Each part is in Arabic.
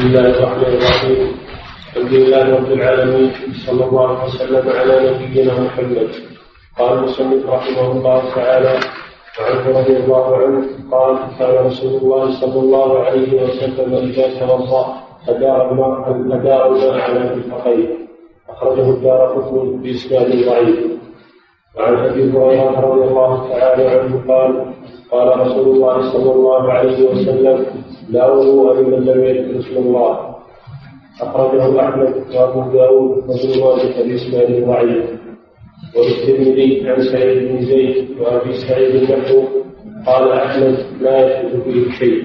بسم الله الرحمن الرحيم. الحمد لله رب العالمين. صلى الله وسلم على نبينا محمد. قال المصنف رحمه الله تعالى وعنه رضي الله عنه قال كان رسول الله صلى الله عليه وسلم إذا توضا ادار الماء ادار الماء على مرفقيه أخرجه الدار قطن بإسناد ضعيف. وعن أبي هريرة رضي الله تعالى عنه قال قال رسول الله صلى الله عليه وسلم لا وضوء لمن لم يذكر اسم الله أخرجه أحمد وأبو داود وابن ماجه بإسناد ضعيف وللترمذي عن سعيد بن زيد وأبي سعيد نحو قال أحمد لا يثبت فيه شيء.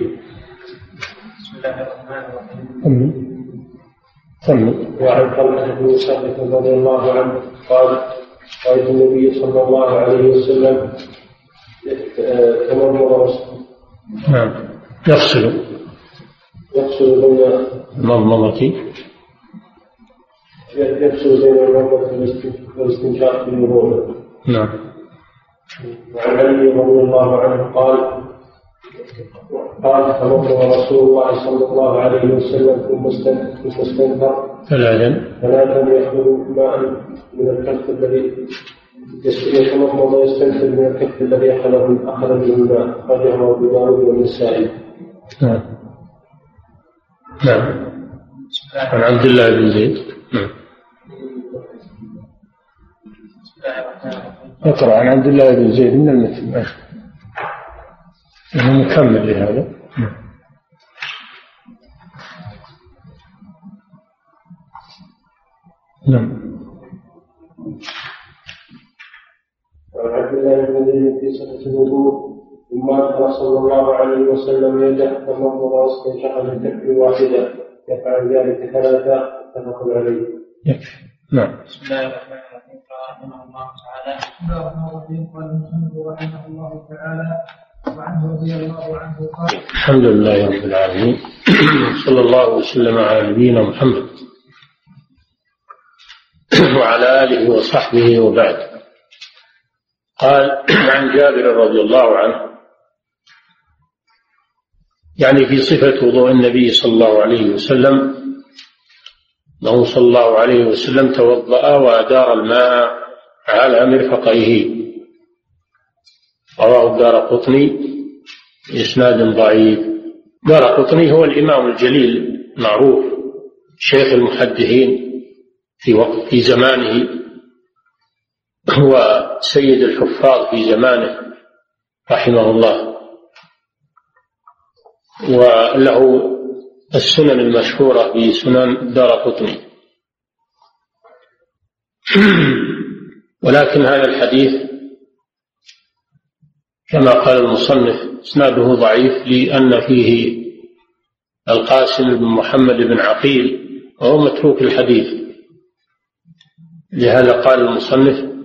بسم الله الرحمن الرحيم. وعن طلحة بن سعد رضي الله عنه قال رأيت النبي صلى الله عليه وسلم تمرمر رأسه. نعم يغسل يفصل بين المضمضة يفصل بين المرضى والاستنشاق بالوضوء نعم. وعن علي رضي الله عنه قال قال تمضمض رسول الله صلى الله عليه وسلم ثم استنثر ثلاثا ثلاثا يأخذ ماء من الكف الذي يتمضمض ويستنثر من الكف الذي أخذه أخذ به الماء. أخرجه أبو داود والنسائي نعم. نعم. عن عبد الله بن زيد. نعم. اقرأ عن عبد الله بن زيد من المثل إنه مكمل لهذا. نعم. وعن عبد الله بن زيد في صفة الوضوء. ثم أدخل صلى الله عليه وسلم يده تمضمض واستنشق من كف واحدة. يفعل ذلك ثلاثة. متفق عليه. يكفي. نعم. بسم الله الرحمن الرحيم. قال رحمه الله تعالى بسم الله الرحمن الرحيم قال رحمه الله تعالى وعنه رضي الله عنه قال الحمد لله رب العالمين. صلى الله وسلم على نبينا محمد. وعلى آله وصحبه وبعد. قال عن جابر رضي الله عنه يعني في صفة وضوء النبي صلى الله عليه وسلم. أنه صلى الله عليه وسلم توضأ وأدار الماء على مرفقيه. رواه الدار قطني بإسناد ضعيف. دار قطني هو الإمام الجليل معروف شيخ المحدثين في وقت في زمانه. هو سيد الحفاظ في زمانه رحمه الله. وله السنن المشهورة في سنن دار قطني. ولكن هذا الحديث كما قال المصنف إسناده ضعيف لأن فيه القاسم بن محمد بن عقيل وهو متروك الحديث. لهذا قال المصنف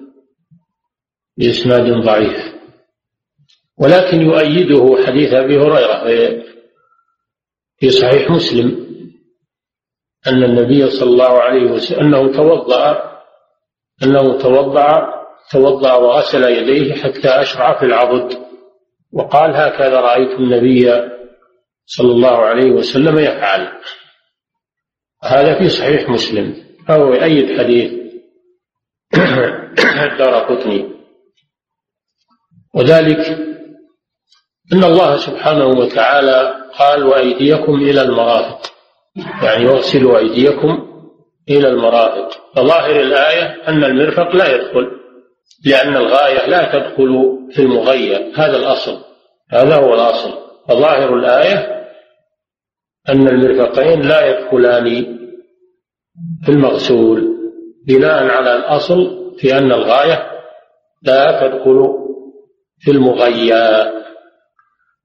بإسناد ضعيف. ولكن يؤيده حديث أبي هريرة في صحيح مسلم أن النبي صلى الله عليه وسلم أنه توضأ أنه توضأ توضأ وغسل يديه حتى أشرع في العضد. وقال هكذا رأيت النبي صلى الله عليه وسلم يفعل هذا في صحيح مسلم فهو يؤيد حديث. الدار قطني. وذلك أن الله سبحانه وتعالى قال وأيديكم إلى المرافق. يعني واغسلوا أيديكم إلى المرافق. فظاهر الآية أن المرفق لا يدخل لأن الغاية لا تدخل في المغير. هذا الأصل. هذا هو الأصل. فظاهر الآية أن المرفقين لا يدخلان في المغسول بناء على الأصل في أن الغاية لا تدخل في المغير.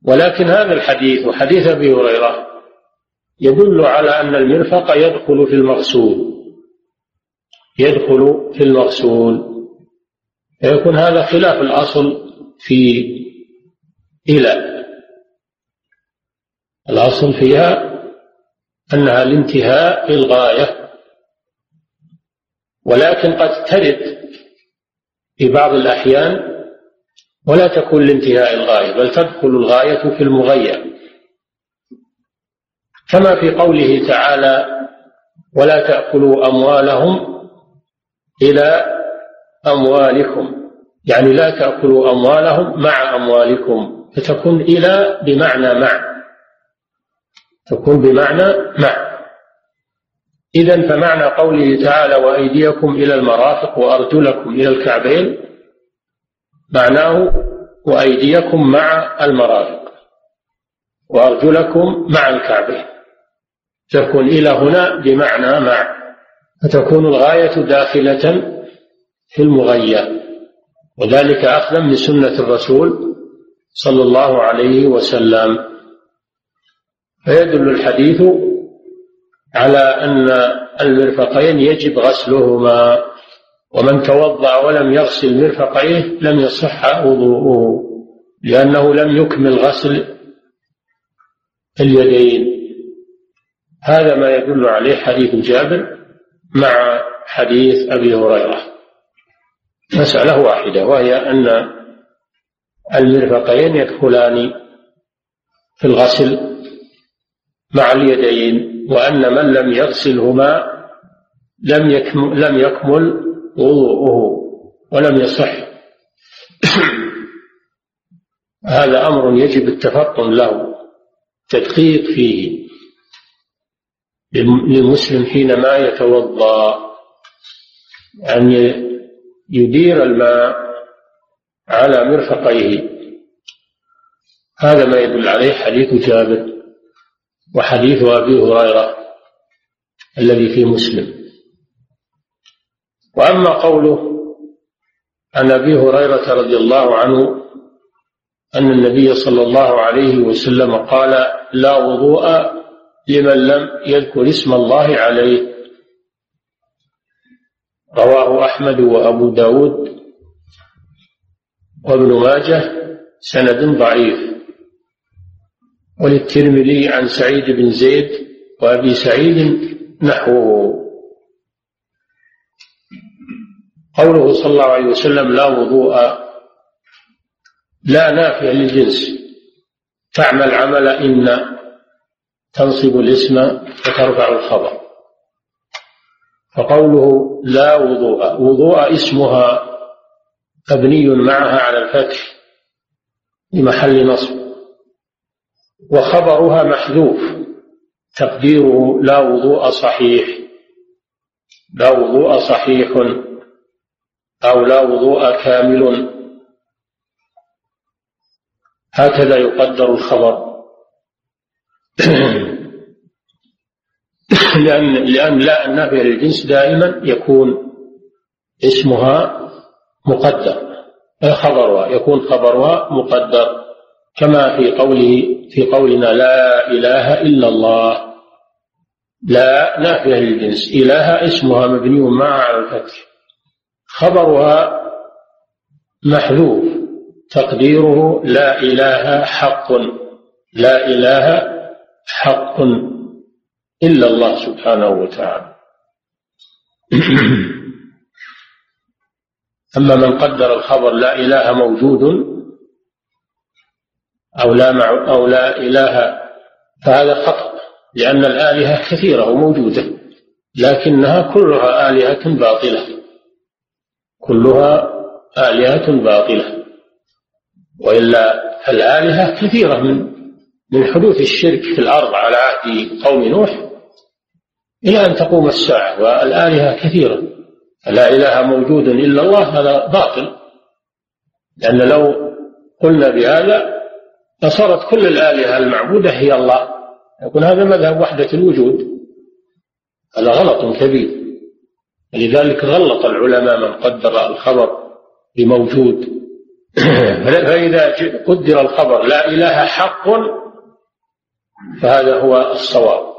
ولكن هذا الحديث وحديث أبي هريرة يدل على أن المرفق يدخل في المغسول. يدخل في المغسول. فيكون هذا خلاف الأصل في إلى. الأصل فيها أنها الانتهاء للغايه ولكن قد ترد في بعض الأحيان ولا تكون لانتهاء الغاية بل تدخل الغاية في المغير. كما في قوله تعالى ولا تأكلوا أموالهم إلى أموالكم. يعني لا تأكلوا أموالهم مع أموالكم فتكون إلى بمعنى مع. تكون بمعنى مع. إذا فمعنى قوله تعالى وأيديكم إلى المرافق وأرجلكم إلى الكعبين معناه وأيديكم مع المرافق وأرجلكم مع الكعبين تكون إلى هنا بمعنى مع. فتكون الغاية داخلة في المغيى وذلك أخذا من سنة الرسول صلى الله عليه وسلم. فيدل الحديث على أن المرفقين يجب غسلهما. ومن توضأ ولم يغسل مرفقيه لم يصح وضوءه لأنه لم يكمل غسل اليدين. هذا ما يدل عليه حديث جابر مع حديث أبي هريرة. مسألة واحدة وهي أن المرفقين يدخلان في الغسل مع اليدين وأن من لم يغسلهما لم يكمل, لم يكمل وضوءه ولم يصح. هذا أمر يجب التفطن له تدقيق فيه. للمسلم حينما يتوضأ أن يدير الماء على مرفقيه. هذا ما يدل عليه حديث جابر وحديث أبي هريرة الذي في مسلم. وأما قوله عن أبي هريرة رضي الله عنه أن النبي صلى الله عليه وسلم قال لا وضوء لمن لم يذكر اسم الله عليه. رواه أحمد وأبو داود وابن ماجه سند ضعيف. وللترمذي عن سعيد بن زيد وأبي سعيد نحوه. قوله صلى الله عليه وسلم لا وضوء لا نافع للجنس. تعمل عمل إن تنصب الاسم وترفع الخبر. فقوله لا وضوء وضوء اسمها مبني معها على الفتح لمحل نصب وخبرها محذوف تقديره لا وضوء صحيح. لا وضوء صحيح. أو لا وضوء كامل. هكذا يقدر الخبر. لأن لأن لا النافية للجنس دائما يكون اسمها مقدر. خبرها يكون خبرها مقدر. كما في قوله في قولنا لا إله إلا الله. لا نافية للجنس. إله اسمها مبني على الفتح. خبرها محذوف. تقديره لا إله حق لا إله حق إلا الله سبحانه وتعالى. أما من قدر الخبر لا إله موجود أو لا مع أو لا إله فهذا خطأ لأن الآلهة كثيرة وموجودة لكنها كلها آلهة باطلة. كلها آلهة باطلة وإلا الآلهة كثيرة من من حدوث الشرك في الأرض على عهد قوم نوح إلى أن تقوم الساعة والآلهة كثيرة. لا إله موجود إلا الله هذا باطل. لأن لو قلنا بهذا لصارت كل الآلهة المعبودة هي الله. يكون هذا مذهب وحدة الوجود. هذا غلط كبير. لذلك غلط العلماء من قدر الخبر بموجود. فإذا قدر الخبر لا إله حق فهذا هو الصواب.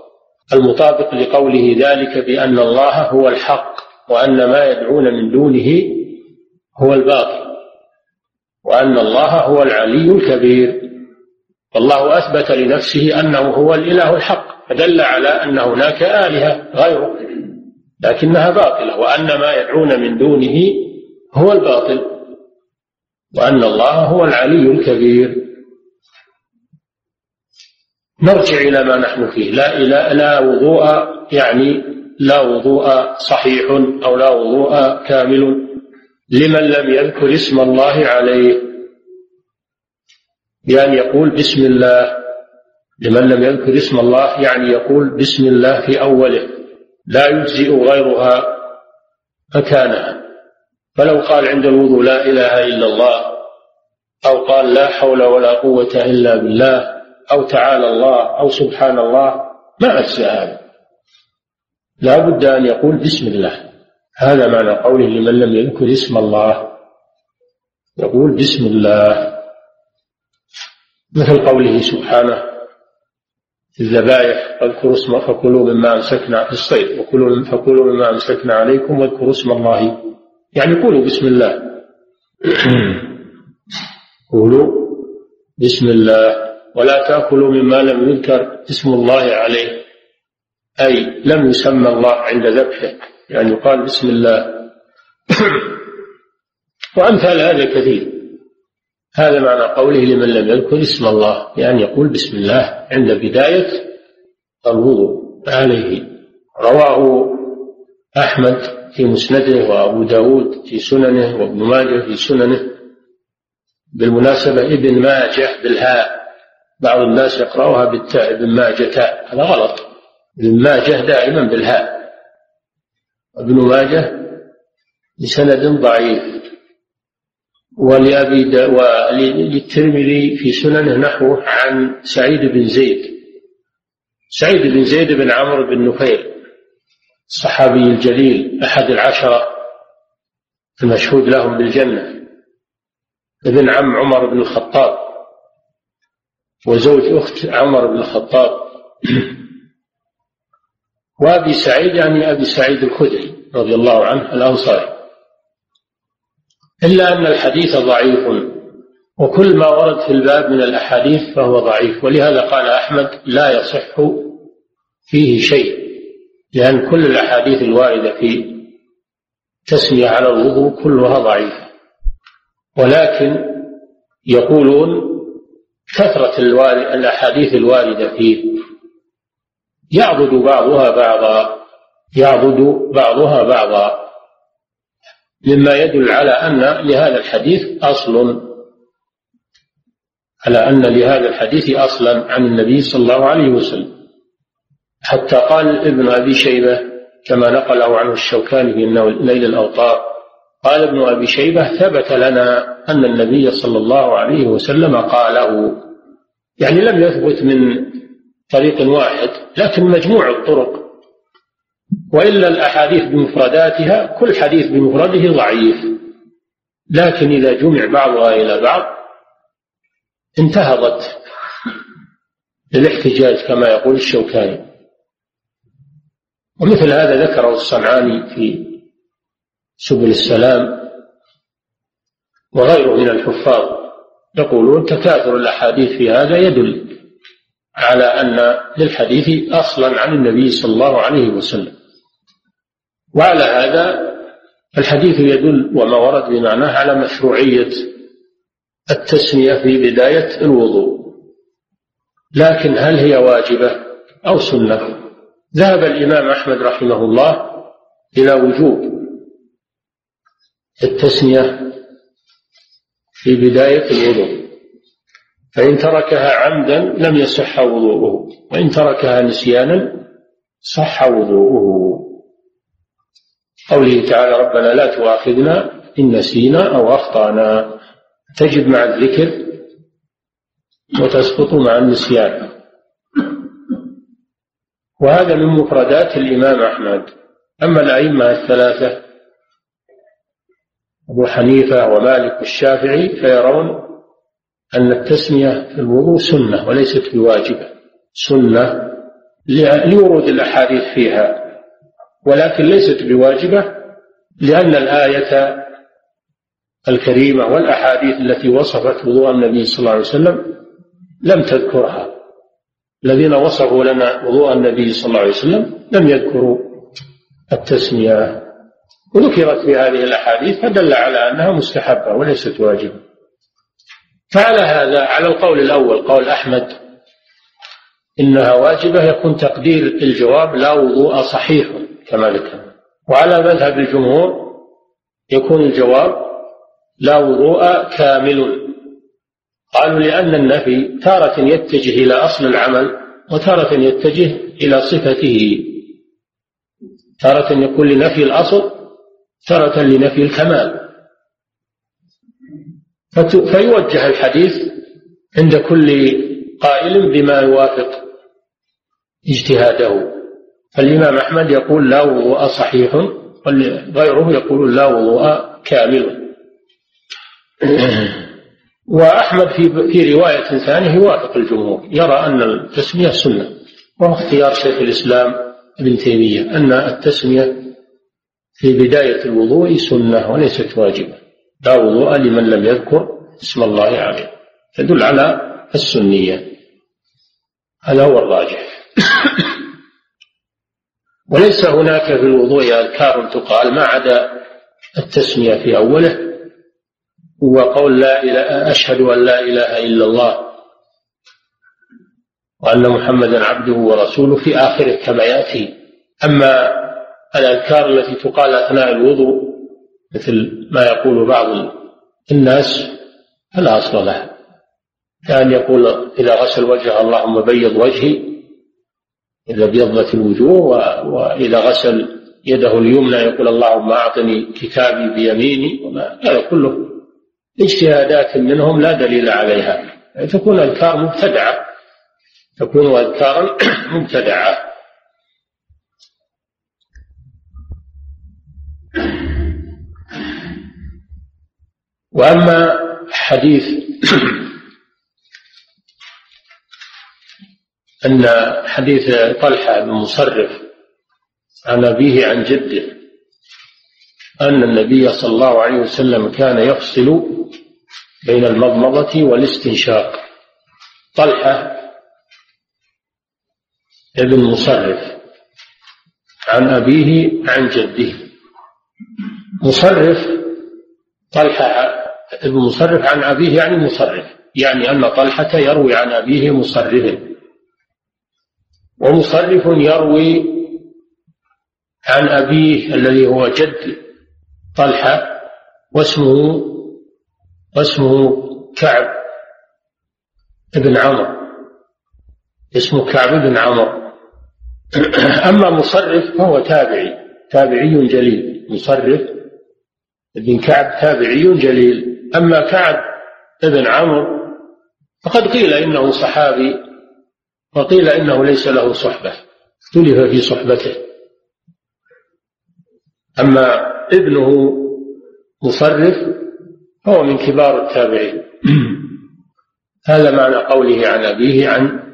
المطابق لقوله ذلك بأن الله هو الحق وأن ما يدعون من دونه هو الباطل وأن الله هو العلي الكبير. والله أثبت لنفسه أنه هو الإله الحق فدل على أن هناك آلهة غيره. لكنها باطلة وأن ما يدعون من دونه هو الباطل وأن الله هو العلي الكبير. نرجع إلى ما نحن فيه. لا إلى لا وضوء يعني لا وضوء صحيح أو لا وضوء كامل لمن لم يذكر اسم الله عليه. بأن يقول بسم الله لمن لم يذكر اسم الله يعني يقول بسم الله في أوله. لا يجزئ غيرها مكانها. فلو قال عند الوضوء لا إله إلا الله أو قال لا حول ولا قوة إلا بالله أو تعالى الله أو سبحان الله ما أجزى هذا. لا بد أن يقول بسم الله. هذا معنى قوله لمن لم يذكر اسم الله. يقول بسم الله. مثل قوله سبحانه الذبائح واذكروا اسم فكلوا مما امسكنا في الصيد وكلوا فكلوا مما أمسكنا عليكم واذكروا اسم الله. يعني قولوا بسم الله. قولوا بسم الله. ولا تأكلوا مما لم يذكر اسم الله عليه. أي لم يسمى الله عند ذبحه. يعني يقال بسم الله. وأمثال هذا كثير. هذا معنى قوله لمن لم يذكر اسم الله يعني يقول بسم الله عند بداية الوضوء عليه رواه أحمد في مسنده وأبو داود في سننه وابن ماجه في سننه. بالمناسبة ابن ماجه بالهاء بعض الناس يقرأها بالتاء ابن تاء هذا غلط. ابن ماجه دائما بالهاء. ابن ماجه بسند ضعيف. ولأبي وللترمذي في سننه نحوه عن سعيد بن زيد. سعيد بن زيد بن عمرو بن نفيل الصحابي الجليل أحد العشرة المشهود لهم بالجنة. ابن عم عمر بن الخطاب وزوج أخت عمر بن الخطاب. وأبي سعيد يعني أبي سعيد الخدري رضي الله عنه الأنصاري. إلا أن الحديث ضعيف. وكل ما ورد في الباب من الأحاديث فهو ضعيف. ولهذا قال أحمد لا يصح فيه شيء لأن كل الأحاديث الواردة في تسمية على الوضوء كلها ضعيفة. ولكن يقولون كثرة الأحاديث الواردة فيه يعضد بعضها بعضا يعضد بعضها بعضا. مما يدل على أن لهذا الحديث أصل. على أن لهذا الحديث أصلا عن النبي صلى الله عليه وسلم. حتى قال ابن أبي شيبة كما نقله عنه الشوكاني في ليل الأوطار قال ابن أبي شيبة ثبت لنا أن النبي صلى الله عليه وسلم قاله. يعني لم يثبت من طريق واحد لكن مجموع الطرق. وإلا الأحاديث بمفرداتها كل حديث بمفرده ضعيف. لكن إذا جمع بعضها إلى بعض انتهضت للاحتجاج كما يقول الشوكاني. ومثل هذا ذكره الصنعاني في سبل السلام وغيره من الحفاظ. يقولون تكاثر الأحاديث في هذا يدل على أن للحديث أصلا عن النبي صلى الله عليه وسلم. وعلى هذا الحديث يدل وما ورد بمعناه على مشروعية التسمية في بداية الوضوء. لكن هل هي واجبة أو سنة؟ ذهب الإمام أحمد رحمه الله إلى وجوب التسمية في بداية الوضوء. فإن تركها عمدا لم يصح وضوءه وإن تركها نسيانا صح وضوءه. قوله تعالى ربنا لا تؤاخذنا إن نسينا أو أخطأنا. تجد مع الذكر وتسقط مع النسيان. وهذا من مفردات الإمام أحمد. أما الأئمة الثلاثة أبو حنيفة ومالك والشافعي فيرون أن التسمية في الوضوء سنة وليست بواجبة. سنة لورود الأحاديث فيها. ولكن ليست بواجبة لأن الآية الكريمة والأحاديث التي وصفت وضوء النبي صلى الله عليه وسلم لم تذكرها. الذين وصفوا لنا وضوء النبي صلى الله عليه وسلم لم يذكروا التسمية. وذكرت في هذه الأحاديث فدل على أنها مستحبة وليست واجبة. فعلى هذا على القول الأول قول أحمد إنها واجبة يكون تقدير الجواب لا وضوء صحيح. كما ذكر وعلى مذهب الجمهور يكون الجواب لا وضوء كامل. قالوا لأن النفي تارة يتجه إلى أصل العمل وتارة يتجه إلى صفته. تارة يكون لنفي الأصل تارة لنفي الكمال. فيوجه الحديث عند كل قائل بما يوافق اجتهاده. فالإمام أحمد يقول لا وضوء صحيح وغيره يقول لا وضوء كامل. وأحمد في في رواية ثانية يوافق الجمهور يرى أن التسمية سنة وهو اختيار شيخ الإسلام ابن تيمية أن التسمية في بداية الوضوء سنة وليست واجبة. لا وضوء لمن لم يذكر اسم الله عليه. تدل على السنية. هذا هو الراجح. وليس هناك في الوضوء أذكار تقال ما عدا التسمية في أوله وقول لا إله أشهد أن لا إله إلا الله وأن محمدا عبده ورسوله في آخره كما يأتي. أما الأذكار التي تقال أثناء الوضوء مثل ما يقول بعض الناس فلا أصل لها. كأن يقول إذا غسل وجهه اللهم بيض وجهي إذا ابيضت الوجوه وإذا غسل يده اليمنى يقول اللهم أعطني كتابي بيميني وما هذا كله اجتهادات منهم لا دليل عليها. تكون أذكار مبتدعة. تكون أذكارا مبتدعة. وأما حديث أن حديث طلحة بن مصرف عن أبيه عن جده أن النبي صلى الله عليه وسلم كان يفصل بين المضمضة والاستنشاق. طلحة ابن مصرف عن أبيه عن جده. مصرف طلحة ابن مصرف عن أبيه يعني مصرف يعني أن طلحة يروي عن أبيه مصرف ومصرف يروي عن أبيه الذي هو جد طلحة واسمه واسمه كعب بن عمرو اسمه كعب بن عمرو أما مصرف فهو تابعي تابعي جليل. مصرف بن كعب تابعي جليل. أما كعب بن عمرو فقد قيل إنه صحابي. وقيل إنه ليس له صحبة. اختلف في صحبته. أما ابنه مصرف هو من كبار التابعين. هذا معنى قوله عن أبيه عن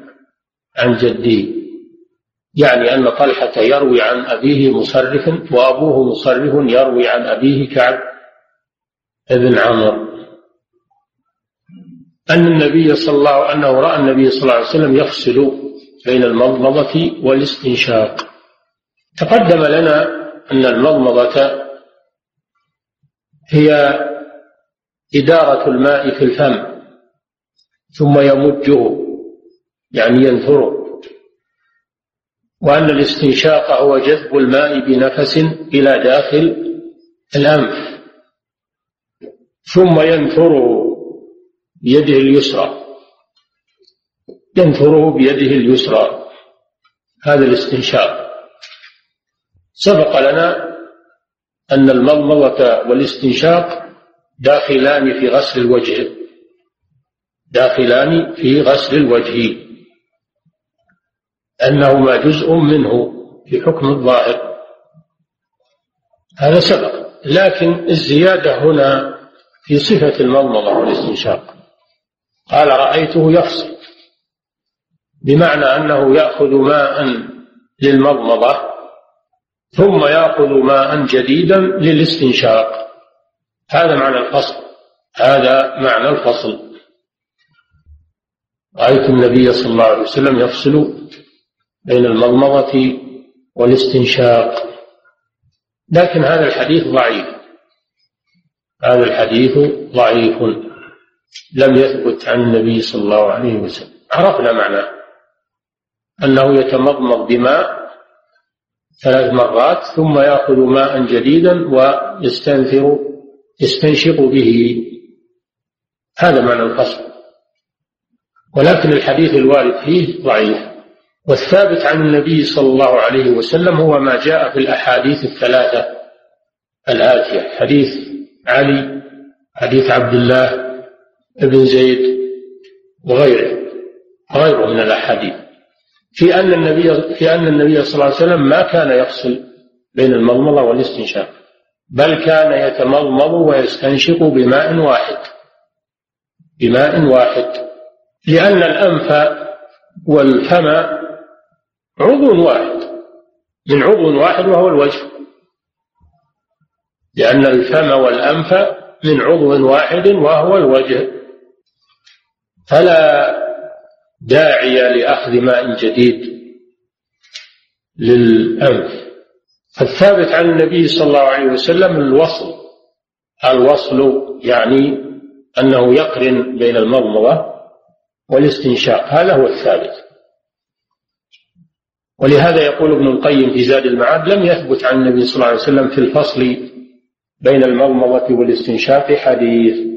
عن جده يعني أن طلحة يروي عن أبيه مصرف وأبوه مصرف يروي عن أبيه كعب بن عمرو. أن النبي صلى الله أنه رأى النبي صلى الله عليه وسلم يفصل بين المضمضة والاستنشاق. تقدم لنا أن المضمضة هي إدارة الماء في الفم ثم يمجه يعني ينثره. وأن الاستنشاق هو جذب الماء بنفس إلى داخل الأنف ثم ينثره. بيده اليسرى. ينثره بيده اليسرى. هذا الاستنشاق. سبق لنا أن المضمضة والاستنشاق داخلان في غسل الوجه. داخلان في غسل الوجه. أنهما جزء منه في حكم الظاهر. هذا سبق. لكن الزيادة هنا في صفة المضمضة والاستنشاق. قال رأيته يفصل بمعنى أنه يأخذ ماء للمضمضة ثم يأخذ ماء جديدا للاستنشاق. هذا معنى الفصل هذا معنى الفصل. رأيت النبي صلى الله عليه وسلم يفصل بين المضمضة والاستنشاق. لكن هذا الحديث ضعيف هذا الحديث ضعيف. لم يثبت عن النبي صلى الله عليه وسلم. عرفنا معناه أنه يتمضمض بماء ثلاث مرات ثم يأخذ ماء جديدا ويستنثر يستنشق به. هذا معنى الفصل. ولكن الحديث الوارد فيه ضعيف. والثابت عن النبي صلى الله عليه وسلم هو ما جاء في الأحاديث الثلاثة الآتية. حديث علي حديث عبد الله بن زيد وغيره غيره من الأحاديث. في أن النبي في أن النبي صلى الله عليه وسلم ما كان يفصل بين المضمضة والاستنشاق بل كان يتمضمض ويستنشق بماء واحد. بماء واحد. لأن الأنف والفم عضو واحد. من عضو واحد وهو الوجه. لأن الفم والأنف من عضو واحد وهو الوجه. فلا داعي لأخذ ماء جديد للأنف. فالثابت عن النبي صلى الله عليه وسلم الوصل. الوصل يعني أنه يقرن بين المضمضة والاستنشاق. هذا هو الثابت. ولهذا يقول ابن القيم في زاد المعاد لم يثبت عن النبي صلى الله عليه وسلم في الفصل بين المضمضة والاستنشاق حديث.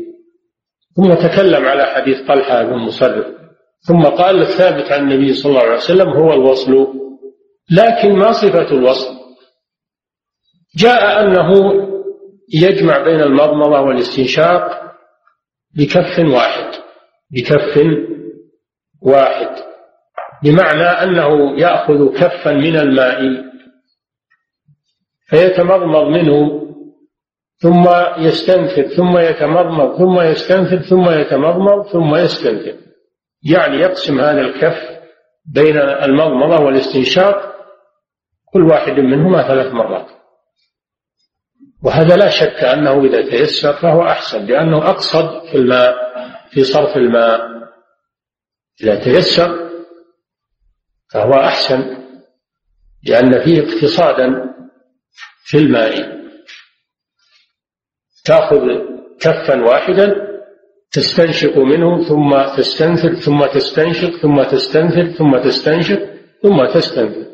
ثم تكلم على حديث طلحة بن مصرف. ثم قال الثابت عن النبي صلى الله عليه وسلم هو الوصل لكن ما صفة الوصل؟ جاء أنه يجمع بين المضمضة والاستنشاق بكف واحد بكف واحد بمعنى أنه يأخذ كفا من الماء فيتمضمض منه ثم يستنثر ثم يتمضمض ثم يستنثر ثم يتمضمض ثم يستنثر يعني يقسم هذا الكف بين المضمضة والاستنشاق. كل واحد منهما ثلاث مرات. وهذا لا شك أنه إذا تيسر فهو أحسن لأنه أقصد في الماء في صرف الماء. إذا تيسر فهو أحسن لأن فيه اقتصادا في الماء. تأخذ كفا واحدا تستنشق منه ثم تستنثر ثم تستنشق ثم تستنثر ثم تستنشق ثم تستنثر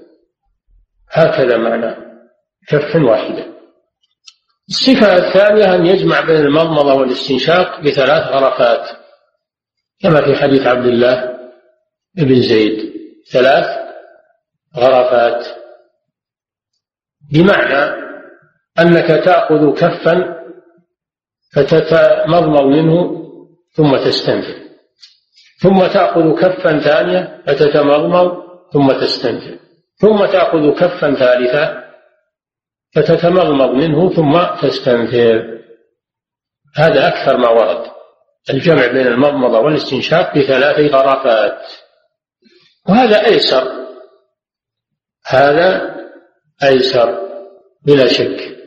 هكذا معنى كف واحدة الصفة الثانية أن يجمع بين المضمضة والاستنشاق بثلاث غرفات. كما في حديث عبد الله بن زيد. ثلاث غرفات. بمعنى أنك تأخذ كفا فتتمضمض منه ثم تستنفر ثم تأخذ كفا ثانية فتتمضمض ثم تستنفر ثم تأخذ كفا ثالثا فتتمضمض منه ثم تستنثر هذا أكثر ما ورد. الجمع بين المضمضة والاستنشاق بثلاث غرفات وهذا أيسر. هذا أيسر. بلا شك.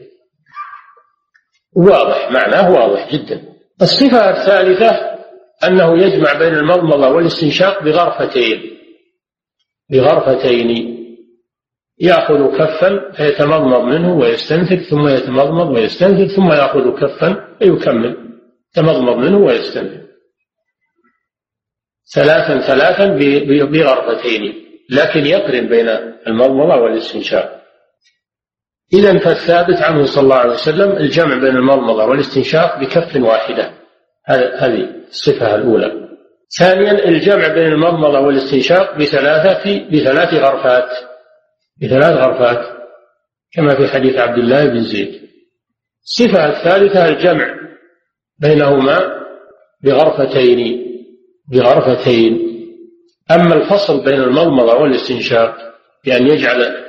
واضح معناه واضح جدا. الصفة الثالثة أنه يجمع بين المضمضة والاستنشاق بغرفتين. بغرفتين يأخذ كفا فيتمضمض منه ويستنثر ثم يتمضمض ويستنثر ثم يأخذ كفا فيكمل تمضمض منه ويستنثر ثلاثا ثلاثا بغرفتين لكن يقرن بين المضمضة والاستنشاق. إذا فالثابت عنه صلى الله عليه وسلم الجمع بين المضمضة والاستنشاق بكف واحدة. هذه الصفة الأولى. ثانيا الجمع بين المضمضة والاستنشاق بثلاثة بثلاث غرفات. بثلاث غرفات كما في حديث عبد الله بن زيد. الصفة الثالثة الجمع بينهما بغرفتين بغرفتين. أما الفصل بين المضمضة والاستنشاق بأن يجعل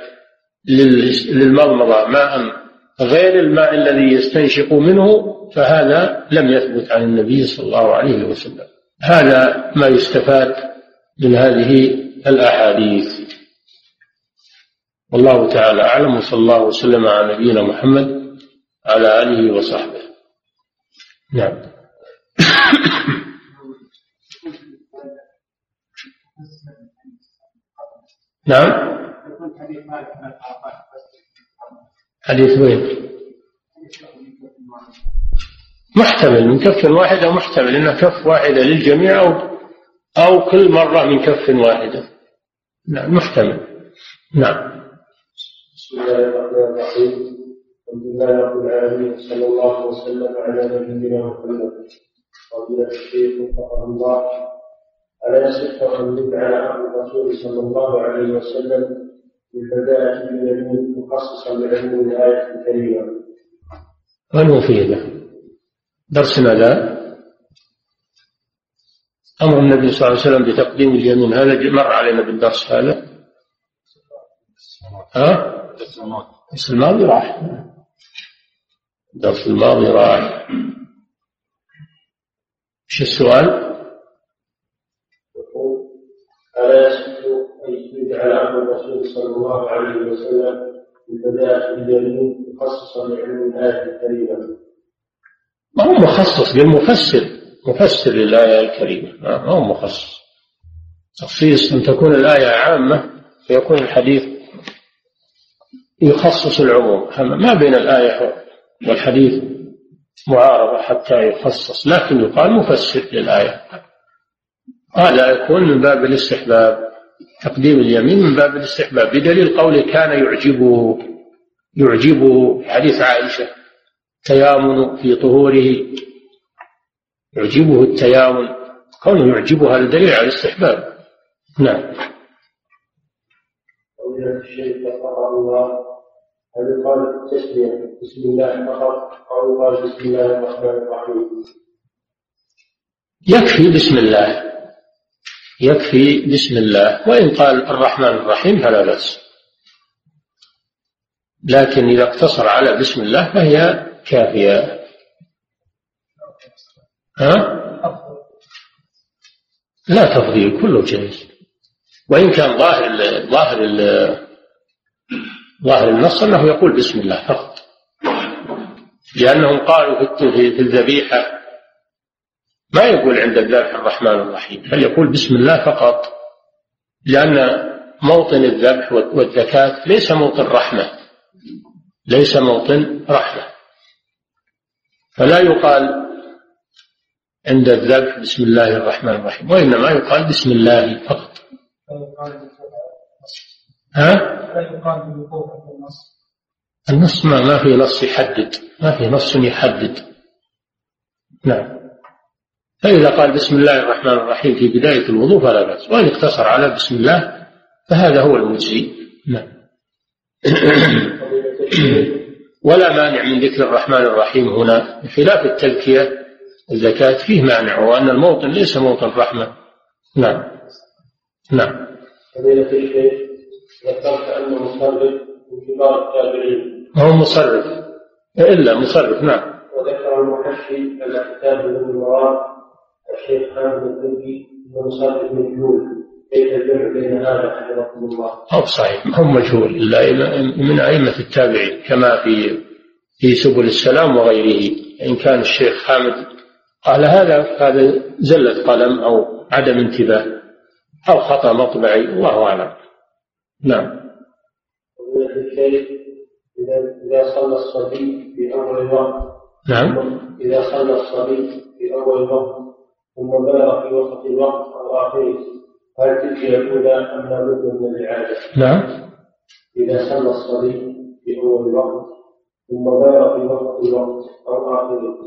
للمضمضة ماء غير الماء الذي يستنشق منه فهذا لم يثبت عن النبي صلى الله عليه وسلم. هذا ما يستفاد من هذه الأحاديث. والله تعالى أعلم وصلى الله وسلم على نبينا محمد على آله وصحبه. نعم. نعم. حديث وين؟ محتمل من كف واحد أو محتمل إنه كف واحدة للجميع أو أو كل مرة من كف واحدة نعم محتمل. نعم. بسم الله الرحمن الرحيم. الحمد لله رب العالمين صلى الله وسلم على نبينا محمد. فضيلة الشيخ وفقه الله. ألا يصح أن يجعل عن الرسول صلى الله عليه وسلم اليمين مخصصا الآية الكريمة درسنا ذا أمر النبي صلى الله عليه وسلم بتقديم اليمين. هذا مر علينا بالدرس هذا. ها؟ الدرس الماضي راح. الدرس الماضي راح. إيش السؤال؟ يجعل عن الرسول صلى الله عليه وسلم مخصصا بعلم الآية الكريمة ما هو مخصص؟ للمفسر مفسر للآية الكريمة. ما هو مخصص؟ تخصيص أن تكون الآية عامة فيكون الحديث يخصص العموم. ما بين الآية والحديث معارضة حتى يخصص لكن يقال مفسر للآية. هذا يكون من باب الاستحباب. تقديم اليمين من باب الاستحباب بدليل قوله كان يعجبه يعجبه حديث عائشة تيامن في طهوره. يعجبه التيامن. كونه يعجبه هذا دليل على الاستحباب. نعم. هل يقال التسمية بسم الله فقط. أو يقال بسم الله الرحمن الرحيم. يكفي بسم الله. يكفي بسم الله. وإن قال الرحمن الرحيم فلا بأس. لكن إذا اقتصر على بسم الله فهي كافية. ها؟ لا تفضيل كله جائز. وإن كان ظاهر ظاهر ظاهر النص أنه يقول بسم الله فقط. لأنهم قالوا في الذبيحة ما يقول عند الذبح الرحمن الرحيم بل يقول بسم الله فقط لأن موطن الذبح والزكاة ليس موطن رحمة ليس موطن رحمة. فلا يقال عند الذبح بسم الله الرحمن الرحيم وإنما يقال بسم الله فقط. ها؟ النص ما, ما في نص يحدد ما في نص يحدد. نعم. فإذا قال بسم الله الرحمن الرحيم في بداية الوضوء فلا بأس وإن اقتصر على بسم الله فهذا هو المجزي. نعم. ولا مانع من ذكر الرحمن الرحيم هنا بخلاف التذكية الزكاة فيه مانع وأن الموطن ليس موطن رحمة. نعم. نعم. فضيلة الشيخ ذكرت أنه مصرف من كبار التابعين هو مصرف؟ إلا مصرف نعم. وذكر المحشي على كتاب ابن المراد الشيخ حامد الدنكي أنه مصرف مجهول. كيف الجمع بين هذا حفظكم الله؟ أو صحيح هم مجهول. إلا من أئمة التابعين كما في في سبل السلام وغيره. إن كان الشيخ حامد قال هذا هذا زلة قلم أو عدم انتباه أو خطأ مطبعي الله أعلم. نعم. إذا صلى الصبي في أول الوقت. نعم. إذا صلى الصبي في أول الوقت. ثم بلغ في وسط الوقت أو آخره هل تلك الأولى أم لابد من الإعادة؟ نعم إذا صلى الصبي في أول الوقت ثم بلغ في وسط الوقت أو آخره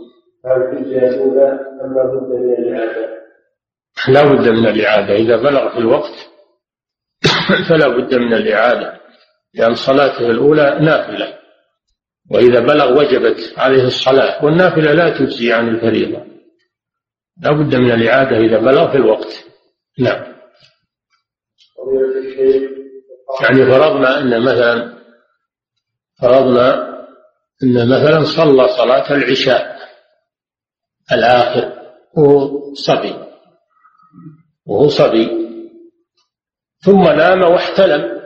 هل تجزي الأولى أم لا بد من الإعادة؟ لا بد من الإعادة إذا بلغ في الوقت فلا بد من الإعادة لأن صلاته الأولى نافلة وإذا بلغ وجبت عليه الصلاة والنافلة لا تجزي عن الفريضة لا بد من الإعادة إذا بلغ في الوقت. نعم. يعني فرضنا أن مثلا فرضنا أن مثلا صلى صلاة العشاء الآخر وهو صبي وهو صبي ثم نام واحتلم.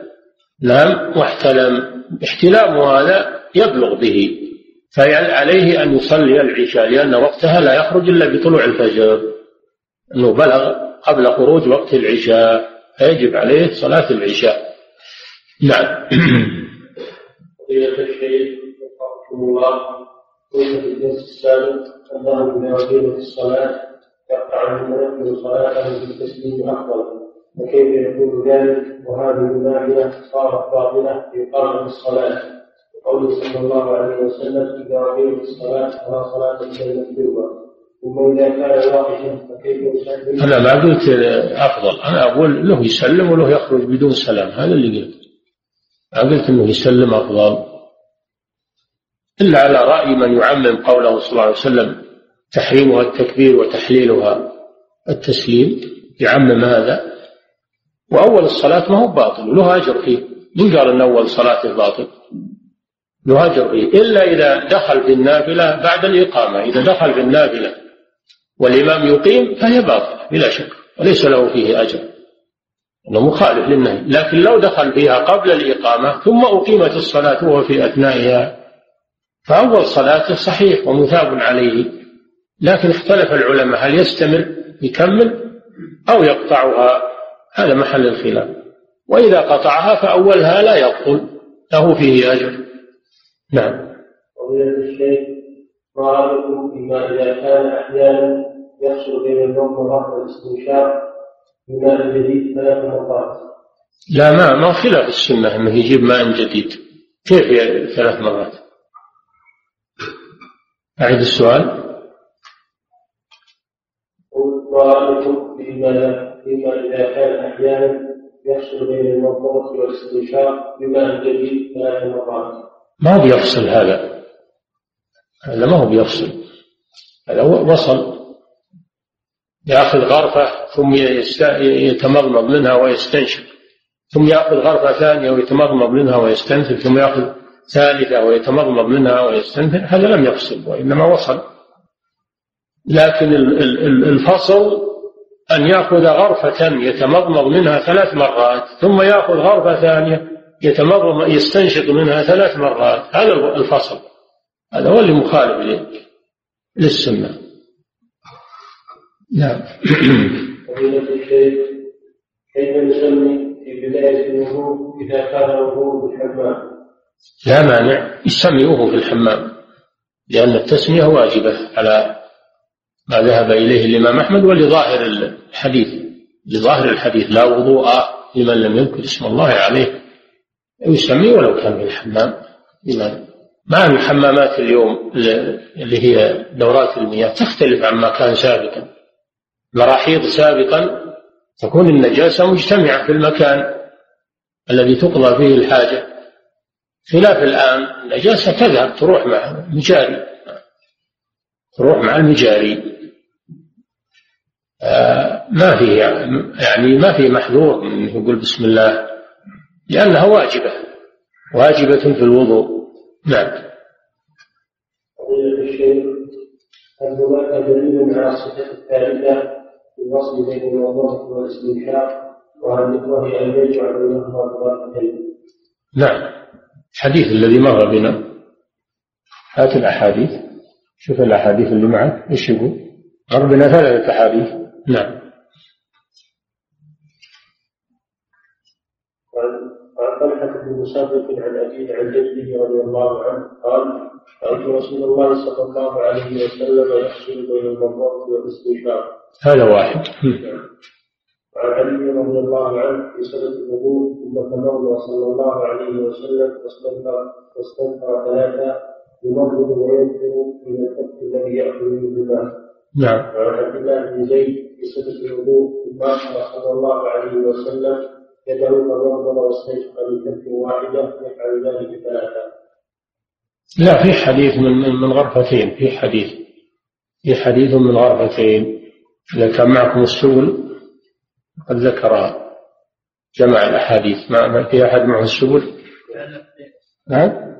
نام واحتلم. احتلامه هذا يبلغ به. فعليه أن يصلي العشاء لأن وقتها لا يخرج إلا بطلوع الفجر. أنه بلغ قبل خروج وقت العشاء فيجب عليه صلاة العشاء. نعم. فضيلة الشيخ الله قلت في الدرس السابق أنه إذا أقيمت الصلاة يقطع المنفذ صلاته بالتسليم أفضل فكيف يكون ذلك؟ وهذه النافلة صارت باطلة في قرن الصلاة. وقوله صلى الله عليه وسلم إذا أقيمت الصلاة فلا صلاة إلا المكتوبة ثم إذا كان واحدا فكيف يسلم؟ أنا ما قلت أفضل. أنا أقول له يسلم وله يخرج بدون سلام. هذا اللي قلت. ما قلت أنه يسلم أفضل. إلا على رأي من يعمم قوله صلى الله عليه وسلم تحريمها التكبير وتحليلها التسليم يعمم هذا. وأول الصلاة ما هو باطل له أجر فيه. من قال أن أول صلاة باطل؟ له أجر فيه إلا إذا دخل في النافلة بعد الإقامة. إذا دخل في النافلة والإمام يقيم فهي باطلة بلا شك. وليس له فيه أجر. أنه مخالف للنهي. لكن لو دخل فيها قبل الإقامة ثم أقيمت الصلاة وهو في أثنائها فأول صلاته صحيح ومثاب عليه. لكن اختلف العلماء هل يستمر يكمل أو يقطعها. هذا محل الخلاف. وإذا قطعها فأولها لا يبطل له فيه أجر. نعم. فضيلة الشيخ ما رأيكم فيما إذا كان أحيانا يحصل بين المضمضة والاستنشاق بماء جديد ثلاث مرات لا ما ما خلاف السنة أنه يجيب ماء جديد. كيف ثلاث مرات؟ أعيد السؤال. ورأيكم فيما فيما إذا كان أحيانا يحصل بين المضمضة والاستنشاق بماء جديد ثلاث مرات ما بيفصل هذا؟ هذا ما هو بيفصل. هذا وصل. يأخذ غرفة ثم يتمضمض منها ويستنشق. ثم يأخذ غرفة ثانية ويتمضمض منها ويستنثر ثم يأخذ ثالثة ويتمضمض منها ويستنثر هذا لم يفصل وإنما وصل. لكن الفصل أن يأخذ غرفة يتمضمض منها ثلاث مرات ثم يأخذ غرفة ثانية يتمضمض يستنشق منها ثلاث مرات. هذا الفصل. هذا هو اللي مخالف للسنة. نعم. فضيلة الشيخ كيف نسمي في بداية الوضوء إذا كان الوضوء في الحمام؟ لا مانع. يسمي وهو في الحمام. لأن التسمية واجبة على ما ذهب إليه الإمام أحمد ولظاهر الحديث. لظاهر الحديث. لا وضوء لمن لم يذكر اسم الله عليه. يسمي ولو كان في الحمام. لمن مع الحمامات اليوم اللي هي دورات المياه تختلف عما كان سابقا. مراحيض سابقا تكون النجاسة مجتمعة في المكان الذي تقضى فيه الحاجة. خلاف الآن النجاسة تذهب تروح مع المجاري. تروح مع المجاري. آه ما في يعني ما في محذور من يقول بسم الله لأنها واجبة واجبة في الوضوء. نعم. هل هناك دليل على الصفة الثالثة في الوصل بين الوضوء والاستنشاق وهل وهي أن يجعل بينهما طبقتين؟ نعم. الحديث الذي مر بنا هات الأحاديث. شوف الأحاديث اللي معك إيش يقول؟ مر بنا ثلاثة أحاديث. نعم وعن طلحة بن مسافر عن أبيه عن جده رضي الله عنه قال رأيت رسول الله صلى الله عليه وسلم يحصل بين المضمضة والاستنشاق. هذا واحد. وعن علي رضي الله عنه في سنة الوضوء ثم تمضى صلى الله عليه وسلم واستنكر واستنكر ثلاثة يمضض وينكر من الكف الذي يأكل منه الماء. نعم. وعن عبد الله بن زيد في سنة الوضوء ثم صلى الله عليه وسلم واستيقظ بكف واحدة يفعل ذلك. لا في حديث من من غرفتين في حديث في حديث من غرفتين. إذا كان معكم السبل قد ذكرها جمع الأحاديث. ما في أحد معه السبل؟ نعم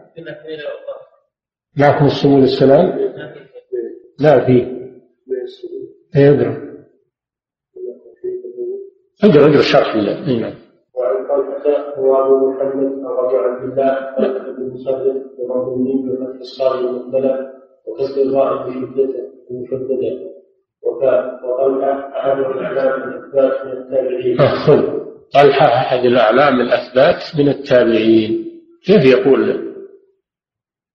معكم السبل السلام؟ لا في. اي اقرأ. اقرأ اقرأ الشرح. اي نعم. هو أبو محمد أبو عبد الله بن مسلم وضم الميم بفتح الصاد المقبلة وكسر الراء بشدته مشددة وطلحة أحد الأعلام الأثبات من التابعين. خذ. طلحة أحد الأعلام الأثبات من التابعين. كيف يقول؟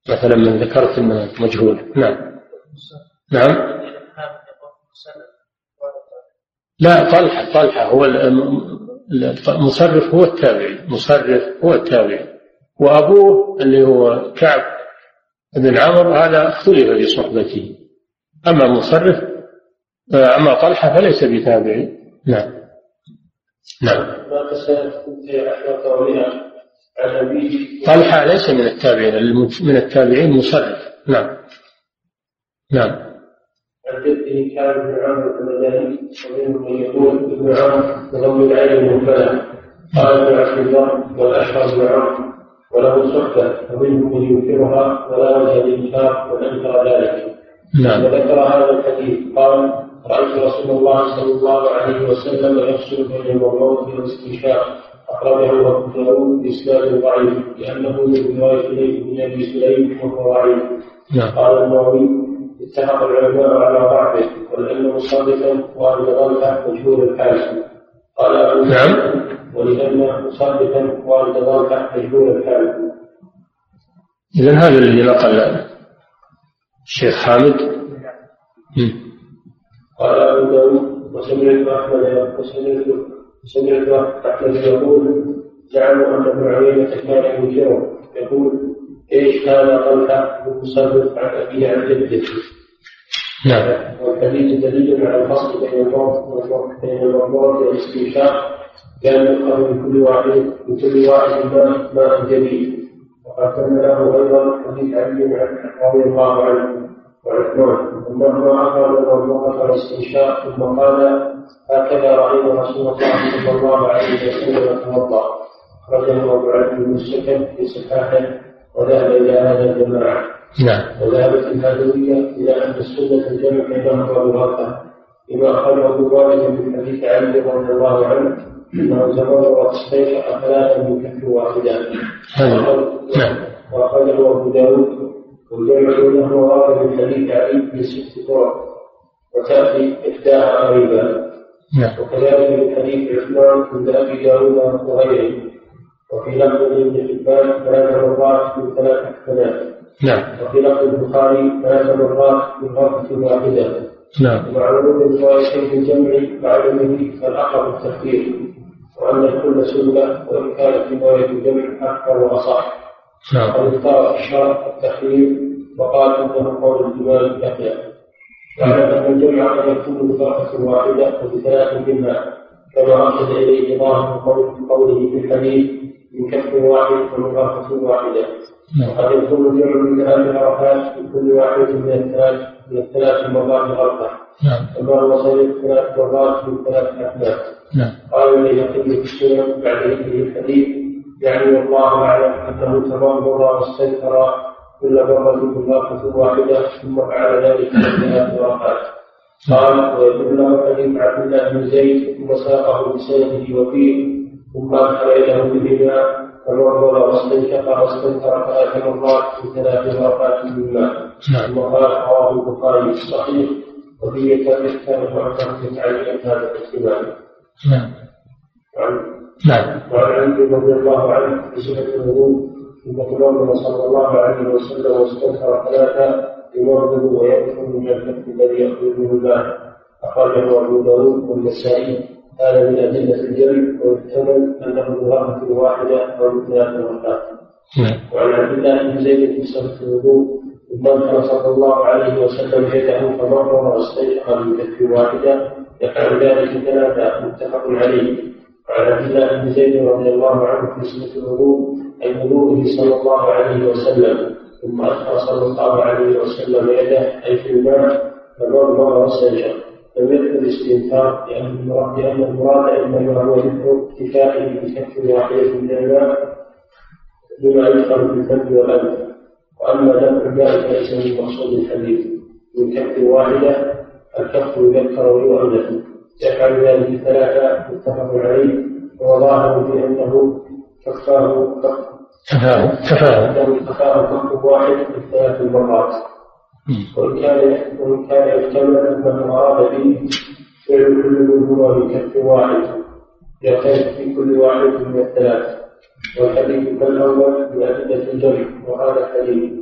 مثلا من ذكرت إنه مجهول. نعم. نعم. لا طلحة طلحة. هو مصرف هو التابعي مصرف هو التابعي وأبوه اللي هو كعب بن عمرو هذا اختلف في صحبته. أما مصرف أما طلحة فليس بتابعي نعم. نعم. طلحة ليس من التابعين من التابعين مصرف. نعم. نعم. جده كان ابن عمرو المدني ومنهم من يقول ابن عمرو من العين المنفلة قال ابن عبد الله والاشهر بن عمرو وله صحبة ومنهم من ينكرها ولا وجه للإنكار وأنكر ذلك. نعم. وذكر هذا الحديث قال رأيت رسول الله صلى الله عليه وسلم يفصل بين المرموت والاستنشاق أخرجه أبو داود بإسناد ضعيف لأنه من رواية بن أبي سليم وهو ضعيف. نعم. قال النووي اتفق العلماء على ضعفه ولأنه صادقا وأن ذلك مجهول الحال قال أبو نعم. ولأن مصدقا وأن ذلك مجهول الحال إذا هذا الذي نقل الشيخ حامد. مم. قال أبو داود وسمعت أحمد وسمعت سمعت أحمد يقول زعموا أن ابن عيينة كان ينكره يقول إيش كان طلحة المصرف عن أبيه عن جده نعم. والحديث دليل على الفصل بين الموت بين المرموت والاستنشاق لأن يؤخذ من كل واحد من كل واحد ما ماء جديد وقد كان له أيضا حديث علي رضي الله عنه وعثمان. أنهما أخذ المرموت والاستنشاق ثم قال هكذا رأينا رسول الله صلى الله عليه وسلم يتوضأ. أخرجه أبو عبد بن السكن في صحاحه وذهب إلى هذا الجماعة. نعم. وذهبت الهادوية إلى أن السنة الجمع بينهما بغرفة لما أخرجه الوالد من حديث علي رضي الله عنه أنه تمرر استيقظ ثلاثا من كف واحدة هذا نعم. وأخرجه أبو داود والجمع بينهما ورد من حديث علي ست طرق وتأتي إحداها قريبا نعم. وكذلك من حديث عثمان عند أبي داود وغيره. وفي لفظ ابن حبان ثلاث مرات من ثلاث حسنات نعم. وفي لفظ البخاري ثلاث مرات من غرفة واحدة. نعم. ومع ورود الروايتين الجمع وعدمه فالأقرب التخفيف وأن الكل سنة وإن كانت رواية الجمع أكثر وأصح. نعم. قد اختار الشرع التخفيف وقال إنه قول الإمام يحيى واعلم أن الجمع قد يكون بغرفة واحدة وبثلاث منها. كما أرشد إليه ظاهر قول قوله في الحديث من كف واحد غرفة واحدة نعم وقد يكون الجمع من ثلاث غرفات في كل واحد من الثلاث من الثلاث مرات غرفة نعم كما هو صحيح ثلاث مرات من ثلاث أثناء نعم قال البيهقي في السنن بعد ذكره الحديث يعني والله أعلم أنه تمرر واستنكر كل مرة غرفة واحدة ثم فعل ذلك في ثلاث غرفات قال ويدل له حديث عبد الله بن زيد وساقه بسنده وفيه ثم أدخل إليه بهما تمرر واستنشق واستنكر ثلاث مرات في ثلاث غرفات من ماء نعم. ثم قال رواه البخاري في الصحيح وفيه كان معتمد عليه هذا الاحتمال. نعم. وعن نعم. وعن علي رضي الله عنه في صفة الوضوء ثم تمرر صلى الله عليه وسلم واستنكر ثلاثة يمرض ويدخل من الكف الذي يخرجه الماء أخرجه أبو داود والنسائي هذا من أدلة الجمع ويحتمل أنه بغرفة واحدة أو بثلاث مرات نعم. وعن عبد الله بن زيد في صفة الوضوء. ثم أنكر صلى الله عليه وسلم يده فمرر واستيقظ من كف واحدة. يفعل ذلك ثلاثة متفق عليه. وعن عبد الله بن زيد رضي الله عنه في صفة الوضوء. أي وضوءه صلى الله عليه وسلم. ثم أدخل صلى الله عليه وسلم يده أي في الماء فمرمر واستنشق لم يذكر المراد لأن المراد إنما هو ذكر اكتفائه بكف واحدة من الماء بما يدخل في الفم والأنف وأما دفع ذلك ليس من مقصود الحديث. من كف واحدة الكف يذكر ويؤنث. يفعل ذلك ثلاثة متفق عليه. وظاهر في أنه كفاه تفاهم تفاهم كفاه كف واحد في ثلاث مرات وإن كان وإن كان يحتمل أنه أراد به فعل كل منهما من كف واحد يختلف في كل واحد من الثلاث والحديث كالأول بأدلة الجمع وهذا حديث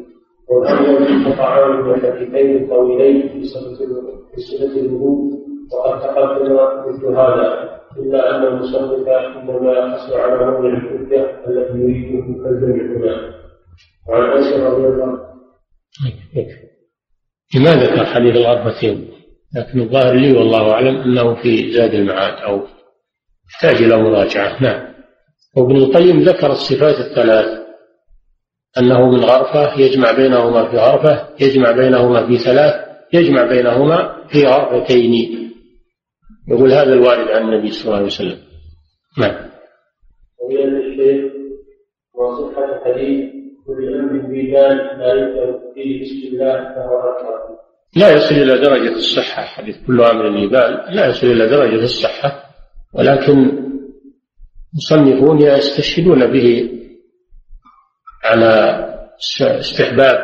والأول انقطعان من الحديثين الطويلين في صفة الوضوء وقد تقدم مثل هذا إلا أن المصنف إنما حصل على موضع الحجة التي يريد الجمع هنا وعن أنس رضي الله لما ذكر حديث الغرفتين لكن الظاهر لي والله أعلم أنه في زاد المعاد أو يحتاج إلى مراجعة. نعم. وابن القيم ذكر الصفات الثلاث. أنه من غرفة يجمع بينهما في غرفة يجمع بينهما في ثلاث يجمع بينهما في غرفتين. يقول هذا الوارد عن النبي صلى الله عليه وسلم. نعم. وإلى الشيخ وصحة الحديث كل أمر بيدان لا فيه بسم الله فهو أكبر. لا يصل إلى درجة الصحة حديث كل أمر يبال لا يصل إلى درجة الصحة. ولكن المصنفون يستشهدون به على استحباب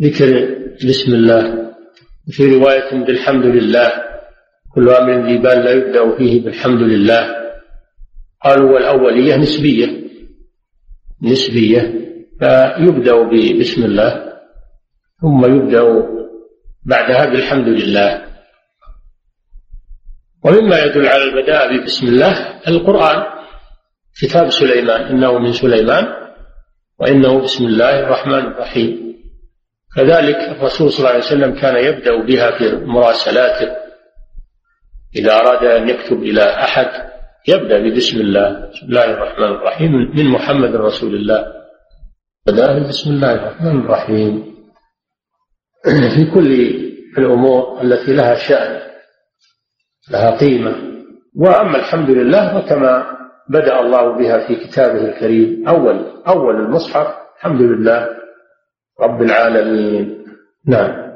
ذكر بسم الله. في رواية بالحمد لله كل أمر ذي بال لا يبدأ فيه بالحمد لله. قالوا والأولية نسبية. نسبية. فيبدأ بسم الله. ثم يبدأ بعدها بالحمد لله. ومما يدل على البداء بسم الله القرآن. كتاب سليمان. إنه من سليمان. وإنه بسم الله الرحمن الرحيم. كذلك الرسول صلى الله عليه وسلم كان يبدأ بها في مراسلاته. إذا أراد أن يكتب إلى أحد يبدأ ببسم الله بسم الله الرحمن الرحيم من محمد رسول الله. بدأ بسم الله الرحمن الرحيم. في كل الأمور التي لها شأن لها قيمة. وأما الحمد لله فكما بدأ الله بها في كتابه الكريم أول أول المصحف الحمد لله رب العالمين. نعم.